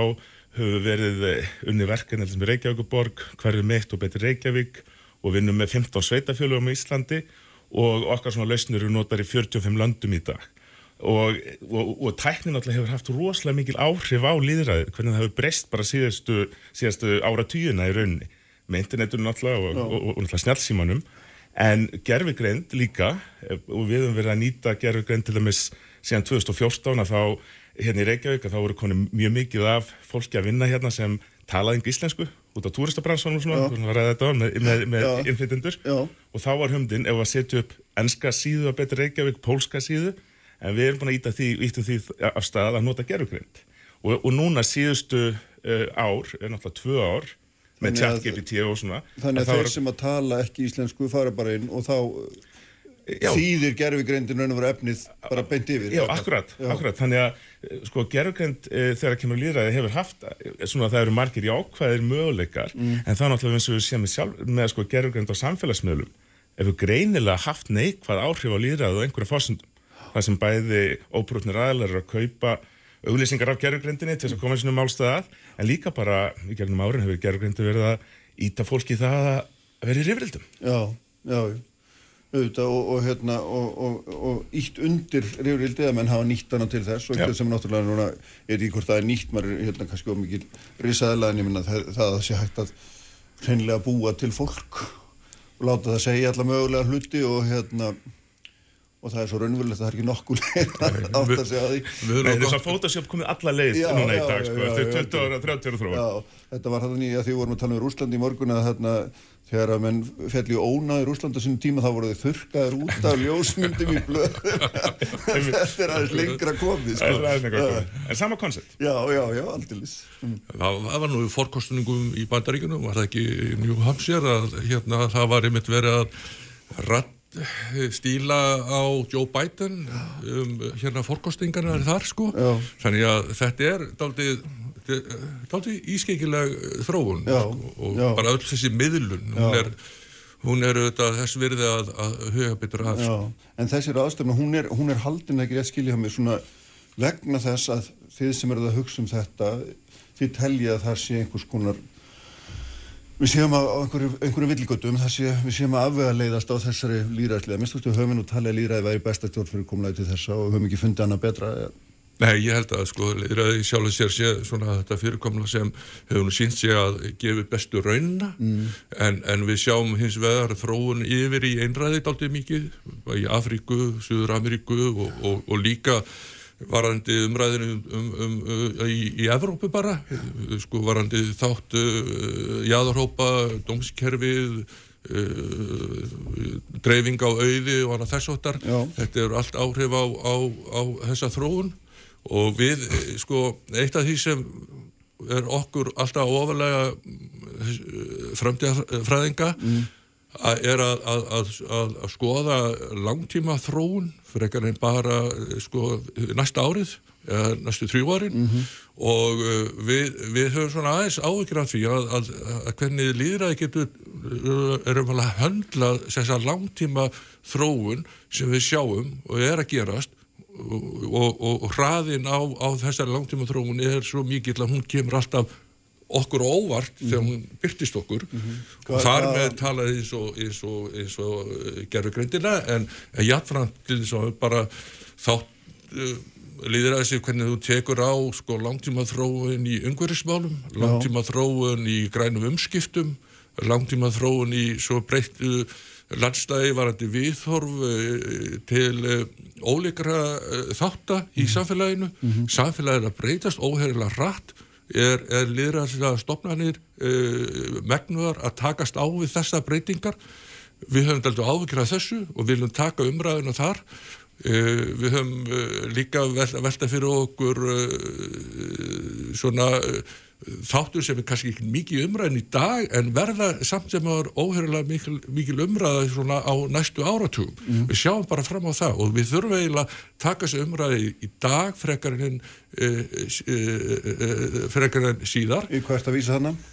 höfum verið eh, unni verkefni sem er Reykjavíkuborg, hverju mitt og betur Reykjavík og vinnum með 15 sveitafjölugum í Íslandi og okkar svona lausnir eru notar í 45 löndum í dag. Og, og, og tæknin alltaf hefur haft rosalega mikil áhrif á líðræðið, hvernig það hefur breyst bara síðastu, síðastu áratugina í rauninni með internetunum alltaf og, og, alltaf snjálfsímanum en gerfigreind líka eh, og við höfum verið að nýta gerfigreind til dæmis síðan 2014 að þá hérna í Reykjavík að þá voru konum mjög mikið af fólki að vinna hérna sem talaði engu íslensku út á túristabransunum og svona, var á með, með, með Já. og þá var humdin ef að setja upp enska síðu að betra Reykjavík, pólska síðu en við erum búin að íta því, ítum því af stað að nota gerfugrind og, og núna síðustu uh, ár, er náttúrulega tvö ár með chat GPT og svona Þannig að þeir sem að tala ekki íslensku fara bara inn og þá. Þýðir gerfugreindin raun og vera efnið bara beint yfir. Já, akkurat, Já. akkurat, þannig að eh, sko gerfugrind e, þegar kemur líðræði hefur haft eh, svona að það eru margir jákvæðir möguleikar Mm. en það er náttúrulega eins og við séum með, sjálf, með sko gerfugrind á samfélagsmiðlum hefur greinilega haft neikvað áhrif á líðræði og einhverja fórsendum það sem bæði óbrútnir aðlar eru að kaupa auglýsingar af gerfugrindinni til þess að koma sínum málstæða en líka bara í gegnum árin hefur gerfugrindi verið að íta fólki í það að vera í rifrildum Já, já, já. Auðvitað og, og, hérna, og, og, og ítt undir rifrildi að menn hafa nýtt hana til þess og eitthvað sem náttúrulega núna er í hvort það er nýtt, maður er hérna kannski of mikil risaðlega en ég minna það, það að það sé hægt að hreinlega búa til fólk og láta það segja alla mögulega hluti og hérna og það er svo raunverulegt að það er ekki nokkuð leið að átt að segja að því. Við erum þess að Photoshop komið alla leið Já, núna í dag, sko, eftir já, 20 ára, 30 ára þróa Já, þetta var þannig að því vorum að tala um Rúsland í morgun að þarna þegar að menn felli ónaði Rúsland á sínum tíma þá voru þau þurrkaður út af ljósmyndum í blöðum. Þetta er aðeins lengra komið sko. En sama koncept. Já, já, já, aldeilis. Það, það var nú í forkostningum í bandaríkunum, var það ekki í New Hampshire að hérna, það var einmitt verið að ratt stíla á Joe Biden um, hérna forkostingarna er þar sko? Já. þannig að þetta er daldið daldið ískeikileg þróun Já, sko, og já. bara öll þessi miðlun hún er, hún er auðvitað þess virði að, að huga betur að sko. en þessi ráðstöfna, hún er, hún er haldin ekki rétt skilja mér svona vegna þess að þið sem eruð að hugsa um þetta þið telja að það sé einhvers konar við séum á einhverju, einhverju villgötum, það sé, við séum að afvega leiðast á þessari líðræðslega, minnst þú höfum við nú talið að líðræði væri besta stjórn fyrir komlega til þessa og höfum ekki fundið hana betra Nei, ég held að sko líðræði sjálf sér sé svona þetta fyrirkomla sem hefur nú sínt sig að gefi bestu raunna Mm. en, en við sjáum hins vegar þróun yfir í einræði daldið mikið í Afríku, Suður Ameríku og, og, og líka varandi umræðinu um, um, um, uh, í, í Evrópu bara sko varandi þátt uh, jáðarhópa, dómskerfið uh, dreifing á auði og annað þessóttar þetta eru allt áhrif á, á, á þessa þróun og við, eh, sko, eitt af því sem er okkur alltaf ofalega framtíðafræðinga mm. er að, að, að, að skoða langtíma þróun fyrir ekkar en bara sko, næsta árið eða næstu þrjú árin mm -hmm. og við, við höfum svona aðeins áhugir af því að, hvernig líðræði getur erum alveg að höndla þessar langtíma þróun sem við sjáum og er að gerast og, og, og hraðin á, á þessar langtíma þróun er svo mikill að hún kemur alltaf okkur óvart mm -hmm. þegar hún byrtist okkur mm -hmm. og þar með talaði eins og, eins og, eins og uh, gerður greindina en, en þess að bara þátt uh, líður að þessi hvernig þú tekur á sko, langtíma þróun í umhverfismálum, langtíma þróun í grænum umskiptum, langtíma þróun í svo breyttu landstæði varandi viðhorf eh, til eh, óleikra eh, þáttar í mm. samfélaginu. Mm -hmm. Samfélagið er að breytast óherilega rætt, er, er að þessi stopnarnir megnuðar að takast á við þessa breytingar. Við höfum alltaf ávikið þessu og viljum taka umræðinu þar Uh, við höfum líka velta fyrir okkur svona þáttur sem er kannski ekki mikið umræðin í dag en verða samt sem að óherulega mikil, mikil umræða svona á næstu áratugum. Mm. Við sjáum bara fram á það og við þurfum eiginlega að taka þessu umræði í dag frekar en frekar en síðar. Í hvað er þetta að vísa þannig?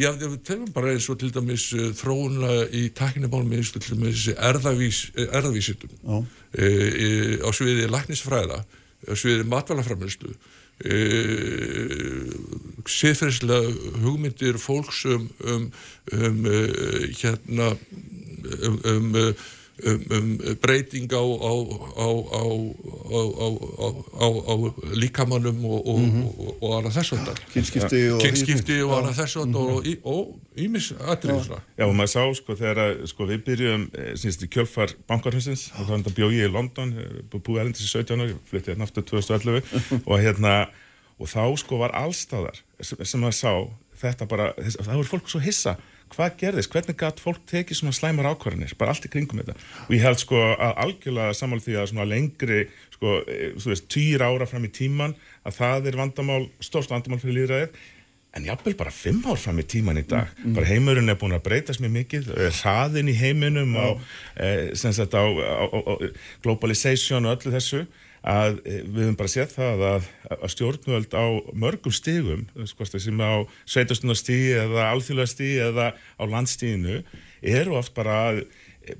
Já, við tegum bara eins og til dæmis þróunlega í takkinabálum eins og til dæmis erðavísitum. Já e, e, á sviði læknisfræða, á sviði matvælaframlýslu, siðferðislega hugmyndir fólks um, um, um hérna um, um um, um breyting á, á, á, á líkamannum og, og, mm -hmm. og annað þess vöndar kynnskipti og annað þess vöndar og ímis aðrið Já. og maður sá sko þegar sko, við byrjum eh, síðan í kjölfar bankarhansins og þannig að bjóð ég í London eh, búið erlendis í 17 og flytti hérna aftur 2011 og hérna og þá sko var allstæðar sem, maður sá þetta bara, það voru fólk svo hissa. Hvað gerðist, hvernig gætt fólk tekið svona slæmar ákvarðanir, bara allt í kringum þetta. Og ég held sko að algjörlega samála því að svona lengri, sko, e, þú veist, týr ára fram í tíman að það er vandamál, stórst vandamál fyrir líðræðið en jáfnvel bara fimm ár fram í tíman í dag. Mm. bara heimurinn er búin að breytast mjög mikið. Hraðin í heiminum á, e, sagt, á, á, á globalization og öllu þessu að eh, við höfum bara sett það að, að stjórnvöld á mörgum stígum sem á sveitastunastígi eða alþjóðastígi eða á landstíginu eru oft bara,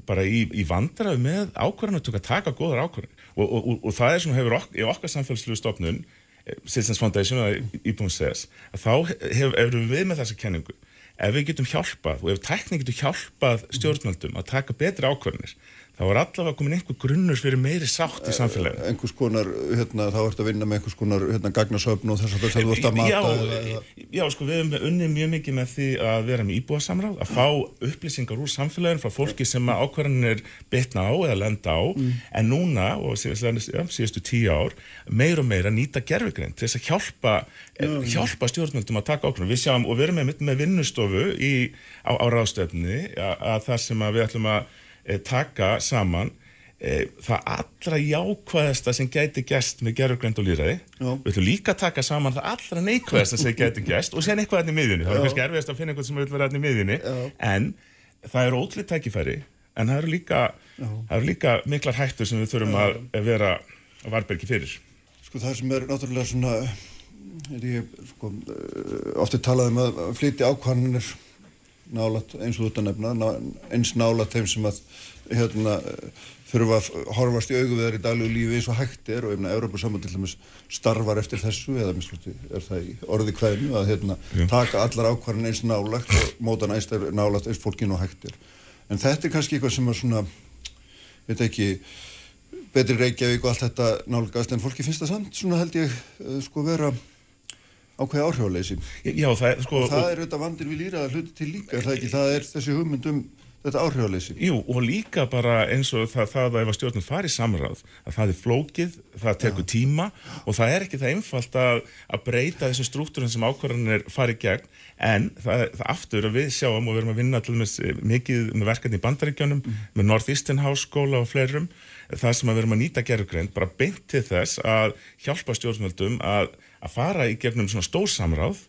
bara í, í vandrað með ákvarðan að taka góðar ákvarðan og, og, og, og það er sem hefur ok, í okkar samfélagslegu stofnun eh, Citizens Foundation eða IPUNSES að þá hefur við með þessa kenningu. Ef við getum hjálpað og ef tækning getur hjálpað stjórnvöldum að taka betri ákvarðanir þá er allavega komin einhver grunnur fyrir meiri sátt í samfélaginu. Eh, einhvers konar, hérna, þá ert að vinna með einhvers konar hérna, gagnasöfn og þess að þú ert að mata. Já, eða... já, sko, við hefum unnið mjög mikið með því að vera með íbúasamráð, að fá upplýsingar úr samfélaginu frá fólki sem ákvarðan er betna á eða lenda á, mm. en núna, og síðustu tíu ár, meir og meir að nýta gerfugrind til þess að hjálpa, mm. hjálpa stjórnmjöldum að taka ákvarðan. Við sjáum, og við erum með, með vinnustofu í, á, á ráðstöfni, að, að það sem að við ætlum að e, taka saman e, það allra jákvæðasta sem gæti gæst með gerðurgrend og líðræði við ætlum líka að taka saman það allra neikvæðasta sem gæti gæst og sen eitthvað aðni miðjunni. Það er kannski erfiðast að finna eitthvað sem vil vera aðni miðjunni en það er ótrúlega tækifæri en það eru líka, er líka miklar hættur sem við þurfum að vera að varbergi fyrir. Sko það sem er náttúrulega svona er ég sko ofti talað um að flytja ákvarðanir nálat eins og þetta nefna eins nálat þeim sem að hérna, þurfa að horfast í þær í daglegu lífi eins og hægt er. Og efna Európa-samband til dæmis starfar eftir þessu eða misluti er það í orði kvæðinu að hérna, taka allar ákvarðin eins nálagt og móta næst er nálagt eins fólkin og hægt er. En þetta er kannski eitthvað sem er svona veit ekki betri Reykjavík og allt þetta nálgast en fólki finnst það samt svona held ég eh, sko vera ákveði áhrifaleysi. Já, það, sko, og það er auðvitað vandir við lýraða hluti til líka er það, það er þessi hugmynd um þetta áhrifaleysi. Jú, og líka bara eins og það, það að ef að stjórnum fari samráð, að það er flókið, það tekur tíma og það er ekki það einfalt að, að breyta þessu struktúrin sem ákvarðanir fari gegn, en það, það aftur að við sjáum og við erum að vinna til dæmis mikið með verkefni í bandaríkjónum, með Northeastern Háskóla og fleirum, það sem að við erum að nýta gerðugreind, bara beint til þess að hjálpa stjórnvöldum að, að fara í gegnum svona stórsamráð,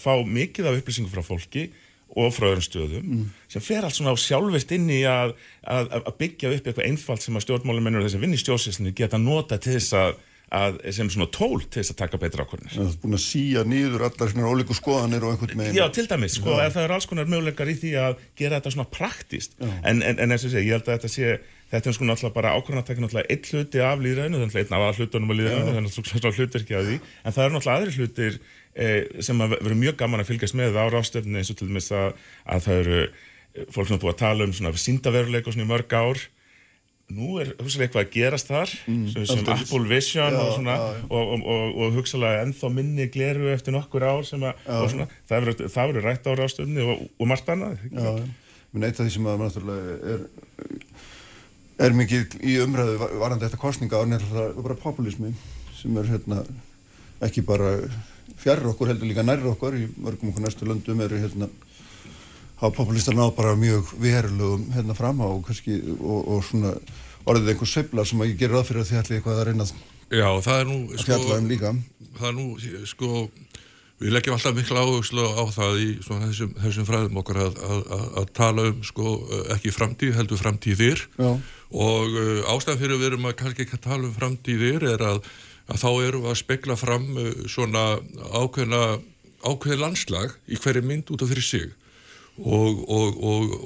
fá mikið af upplýsingum frá fólki og frá öðrum stöðum mm. sem fer allt svona á sjálfist inn í að, að, að byggja upp eitthvað einfalt sem að stjórnmálumennur þess að vinni stjórnsýslinu geta nota til þess að, að sem svona tól til þess að taka betra ákvörðinir. Það er búin að síja nýður allar svona ólíku skoðanir og einhvern meginn. Já, til dæmis, sko, það er alls konar möguleikar í því að gera þetta svona praktíst en, en, en eins og sé, ég held að þetta sé Þetta er sko náttúrulega bara ákvörðanatækja náttúrulega eitt hluti af líðræðinu, þannig að einn af aðhlutunum á líðræðinu, þannig að það er hlutverki af því, en það eru náttúrulega aðri hlutir eh, sem að veru mjög gaman að fylgjast með á ráðstöfnu eins og til dæmis að, að það eru fólk sem er búið að tala um svona síndaveruleik og svona í mörg ár. Nú er hugsalega eitthvað að gerast þar mm, sem, sem Apple Vision já, og, svona, já, já. Og, og, og hugsalega ennþá minni gleru eftir nokkur ár að, svona, það verður rætt á ráðstöfnu og margt annað eitt af því sem að er, er mikið í umræðu varandi eftir kostninga á nefnilega bara populismi sem er hérna ekki bara fjarr okkur heldur líka nærri okkur. Í mörgum okkur næstu löndum eru hérna hafa populistar náð bara mjög verulegum hérna fram á og, kannski, og, og svona orðið einhver söfla sem að ég gerir aðfyrir að því ætli eitthvað að reyna Já, það er nú að fjalla um líka. Það er nú, sko við leggjum alltaf mikla áherslu á það í svona, þessum, þessum fræðum okkar að, að, að, að tala um sko ekki framtíð heldur framtíðir Já. og uh, ástæðan fyrir við erum að kannski ekki að tala um framtíðir er að að þá eru að spekla fram uh, svona ákveðna ákveðin landslag í hverju mynd út af fyrir sig og, og,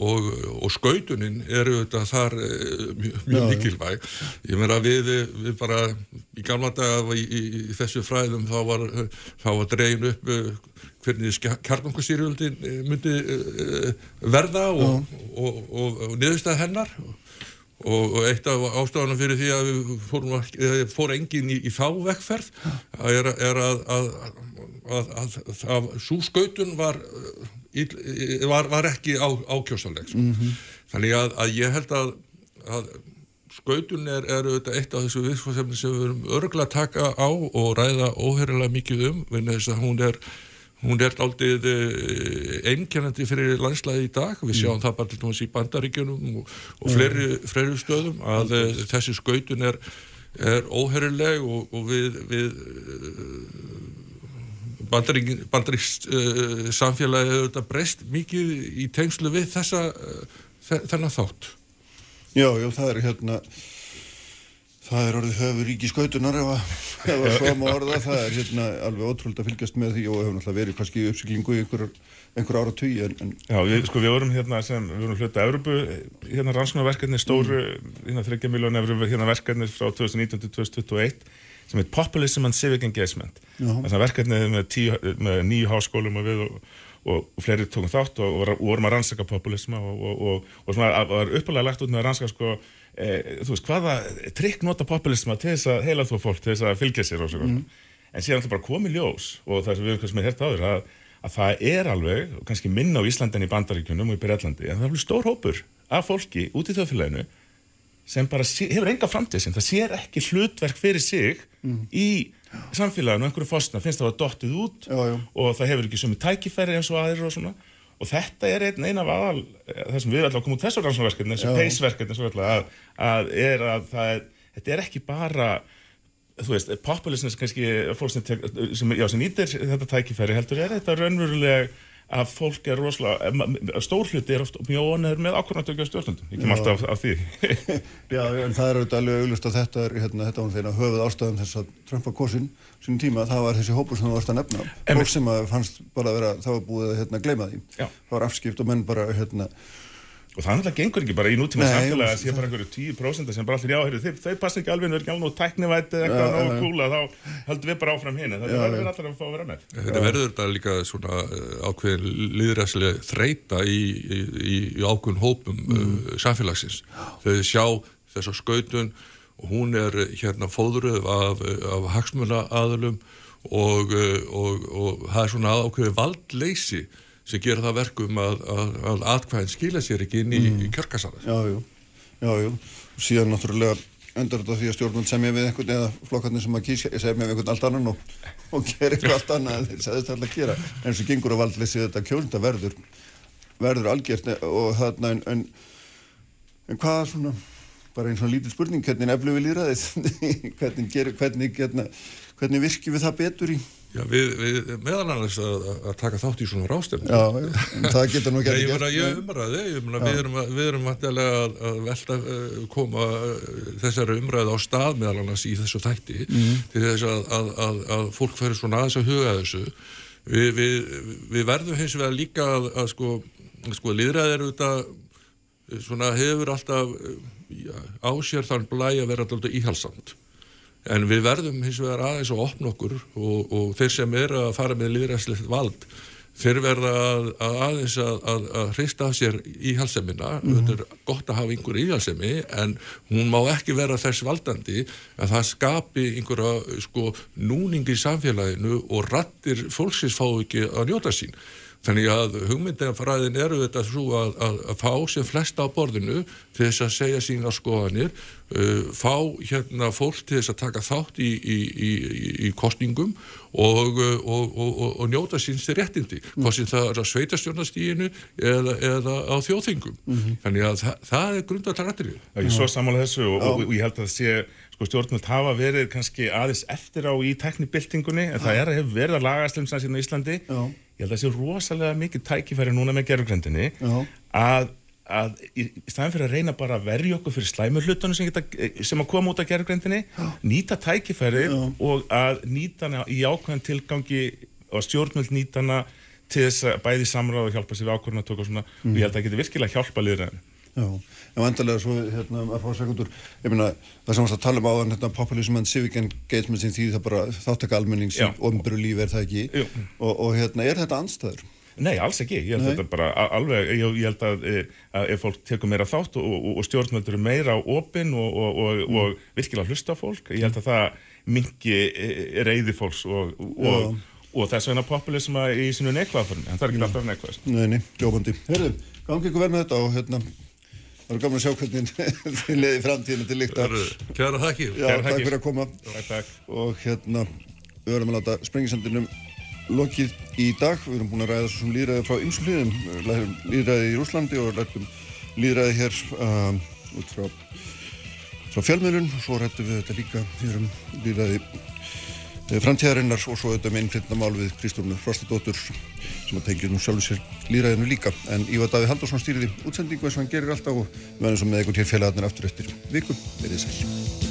og, og skautunin eru þetta þar uh, mjög, mikilvæg. Ég meina við, við bara í gamla dag í, í, í þessu fræðum þá var, var dregin upp uh, hvernig kjarnangustýrjöldin myndi verða og niðurstað hennar. Og og eitt af ástafanum fyrir því að við fórum, fór engin í, í þá vekkferð er, er að, að, að, að svo skautun var, var, var ekki á, ákjósaleg sko. mm -hmm. þannig að ég held að skautun er, er eitt af þessu viðsfóðsefni sem við erum örgulega að taka á og ræða óherilega mikið um vegna þess að hún er hún er aldrei eh, einkennandi fyrir landslæði í dag við sjáum mm. það bara til dæmis í bandaríkjunum og, og fleiri, fleiri stöðum að mm. þessi skautun er, er óherrileg og, og við, við bandaríkst uh, samfélagi hefur þetta breyst mikið í tengslu við þessa uh, þennan þátt. Já, já, það er hérna Það er orðið höfur ríki skautunar ef að svo má orða, það er hérna alveg ótrúld að fylgjast með því og hefur náttúrulega verið kannski í uppsyklingu í einhver, einhver ára tugi en, en... Já, við, sko við vorum hérna sem, við vorum hluta Európu, hérna rannsóknarverkefni stóru, mm. hérna 30 miljónu hérna verkefni frá 2019 til 2021 sem heit Populism and Civic Engagement þess að verkefni með, tíu, með nýju háskólum og við og, og, og fleiri tókum þátt og, og vorum að rannsaka populisma og svona var uppalega lagt út með að rannsaka sko e, þú veist, hvaða trikk nota populisma til þess að heila þú fólk, til þess að fylgja sér og svona. Mm. En síðan alltaf bara komið ljós og það sem við höfum með hérta áður að, að það er alveg, kannski minna á Íslandin í bandaríkunum og í Breitlandi, en það er alveg stór hópur af fólki út í þjóðfélaginu sem bara sé, hefur enga framtíð sem það sér ekki hlutverk fyrir sig mm. í samfélaginu og einhverju fórstuna finnst það að það dottið út já, já. og það hefur ekki sumi tækifæri eins og aðrir og svona og þetta er einn eina af aðal eh, það sem við alltaf komum út þessu rannsóknarverkefni þessu peisverkefni að, að að það er, þetta er ekki bara þú veist, populisness kannski fólk sem, sem, já, sem nýtir þetta tækifæri heldur er þetta raunveruleg að fólk er rosalega, stór hluti er oft mjög ónæður með ákvörðantöku á stjórnundum, ég kem alltaf af, því. Já, en það er auðvitað alveg auglust að þetta er, hérna, þetta var þeirra höfuð ástæðum þess að Trump var kosin sínum tíma, það var þessi hópur sem þú varst að nefna, fólk sem að fannst bara að vera, það var búið að hérna, gleyma því. Já. það var afskipt og menn bara hérna Og það náttúrulega gengur ekki bara í nútíma samfélagi að sé bara einhverju 10% sem bara allir jáhverju, þeir, þeir passa ekki alveg, þeir er ekki alveg nú tæknivætti eða eitthvað náðu kúla, þá höldum við bara áfram hinn, það er allir að fá að vera með. Þetta verður þetta líka svona eh, ákveðin líðræslega þreita í, í, í, í ákveðin hópum mm. uh, samfélagsins. Þau sjá þessa skautun og hún er hérna fóðruð af, af hagsmuna aðlum og, og, og, og það er svona ákveðin valdleysi sem gera það verkum að, að, að atkvæðin skila sér ekki inn í, mm. í kjörkassanar. Já, jú, já, jú. Síðan náttúrulega endur þetta því að stjórnvöld semja við einhvern eða flokkarnir sem að kýsa semja við einhvern allt annan og, og gera eitthvað allt annað en þeir sagðist alltaf að gera. En svo gengur á valdleysi þetta kjölda verður, verður algjört og þarna en, en, en hvað svona, bara einn svona lítið spurning, hvernig eflu við líraðið, hvernig, hvernig, hvernig, hérna, hvernig virkjum við það betur í Já, við, við meðal annars að, að taka þátt í svona rástefn. Já, það getur nú ekki að gera. Ég umræði, ég umræði, við erum, við erum vantilega að, að velta uh, koma uh, þessari umræði á stað meðal annars í þessu þætti mm. til þess að, að fólk fyrir svona aðeins að huga þessu. Vi, við, við verðum hins vegar líka að sko, sko liðræðir auðvitað svona hefur alltaf já, á sér þann blæ að vera alltaf íhalsamt en við verðum hins vegar aðeins að opna okkur og, og þeir sem er að fara með liðræðslegt vald þeir verða að, að aðeins að, að, að hrista af sér íhalsemina mm -hmm. þetta er gott að hafa einhver íhalsemi en hún má ekki vera þess valdandi að það skapi einhverja sko núning í samfélaginu og rattir fólksins fá ekki að njóta sín Þannig að hugmyndinafræðin eru þetta svo að, að, að fá sem flesta á borðinu til þess að segja sína skoðanir, uh, fá hérna fólk til þess að taka þátt í, í, í, í kostningum og, uh, og, og, og njóta síns til réttindi, mm. hvort sem það er á sveitastjórnastíginu eða, eða á þjóðþingum. Mm -hmm. Þannig að það, það er grundartaratrið. Ég svo samála þessu og ég held að það sé sko stjórnvöld hafa verið kannski aðeins eftir á í teknibildingunni en það er að hefur verið að lagast um sannsýrna í Íslandi Já. Ég held að það sé rosalega mikið tækifæri núna með gerðugrendinni að, að í, staðan fyrir að reyna bara að verja okkur fyrir slæmur hlutunum sem, sem að koma út af gerðugrendinni nýta tækifæri Já. og að nýta hana í ákveðan tilgangi og stjórnvöld nýta hana til þess að bæði samráð og hjálpa sér við ákvörðun að tóka svona mm. og ég held að það getur virkilega hjálpa liðræðinu Já, en vandarlega svo, hérna, að fá sekundur, ég meina, það sem við tala um á hérna, populism and civic engagement sem því það bara þáttaka almennings í ofnböru lífi er það ekki? Og, og hérna, er þetta anstæður? Nei, alls ekki, ég held að þetta bara alveg, ég, ég held að, eh, að ef fólk tekur meira þátt og, og, og stjórnvöldur er meira á opinn og mm. virkilega hlusta fólk, ég held að það mingi eh, reyði fólks og þess vegna populisma í sinu neikvæðaformi, en það er ekki alltaf neikvæðast. Nei, nei, ljóbandi. Herðu, gangi ykkur vel með þetta og hérna Það er gaman að sjá hvernig þið leiði framtíðinu til líkt að... Kjæra þakkir. Já, Kjæra takk fyrir að koma. Takk, takk. Og hérna, við verðum að láta sprengisendinum lokið í dag. Við erum búin að ræða svo sem líðræði frá ymsum hlýðum. Læðum líðræði í Rúslandi og læðum líðræði hér um, út frá, frá fjölmiðlun. Og svo rættum við þetta líka hér um líðræði framtíðarinnar og svo auðvitað með einhvern mál við Kristofnur Frostadóttur sem að tengja nú sjálfur sér líraðinu líka. En Ívar Daví Haldursson stýriði útsendingu eins og hann gerir alltaf og við verðum svo með einhvern hér félagarnir aftur eftir viku, verið sæl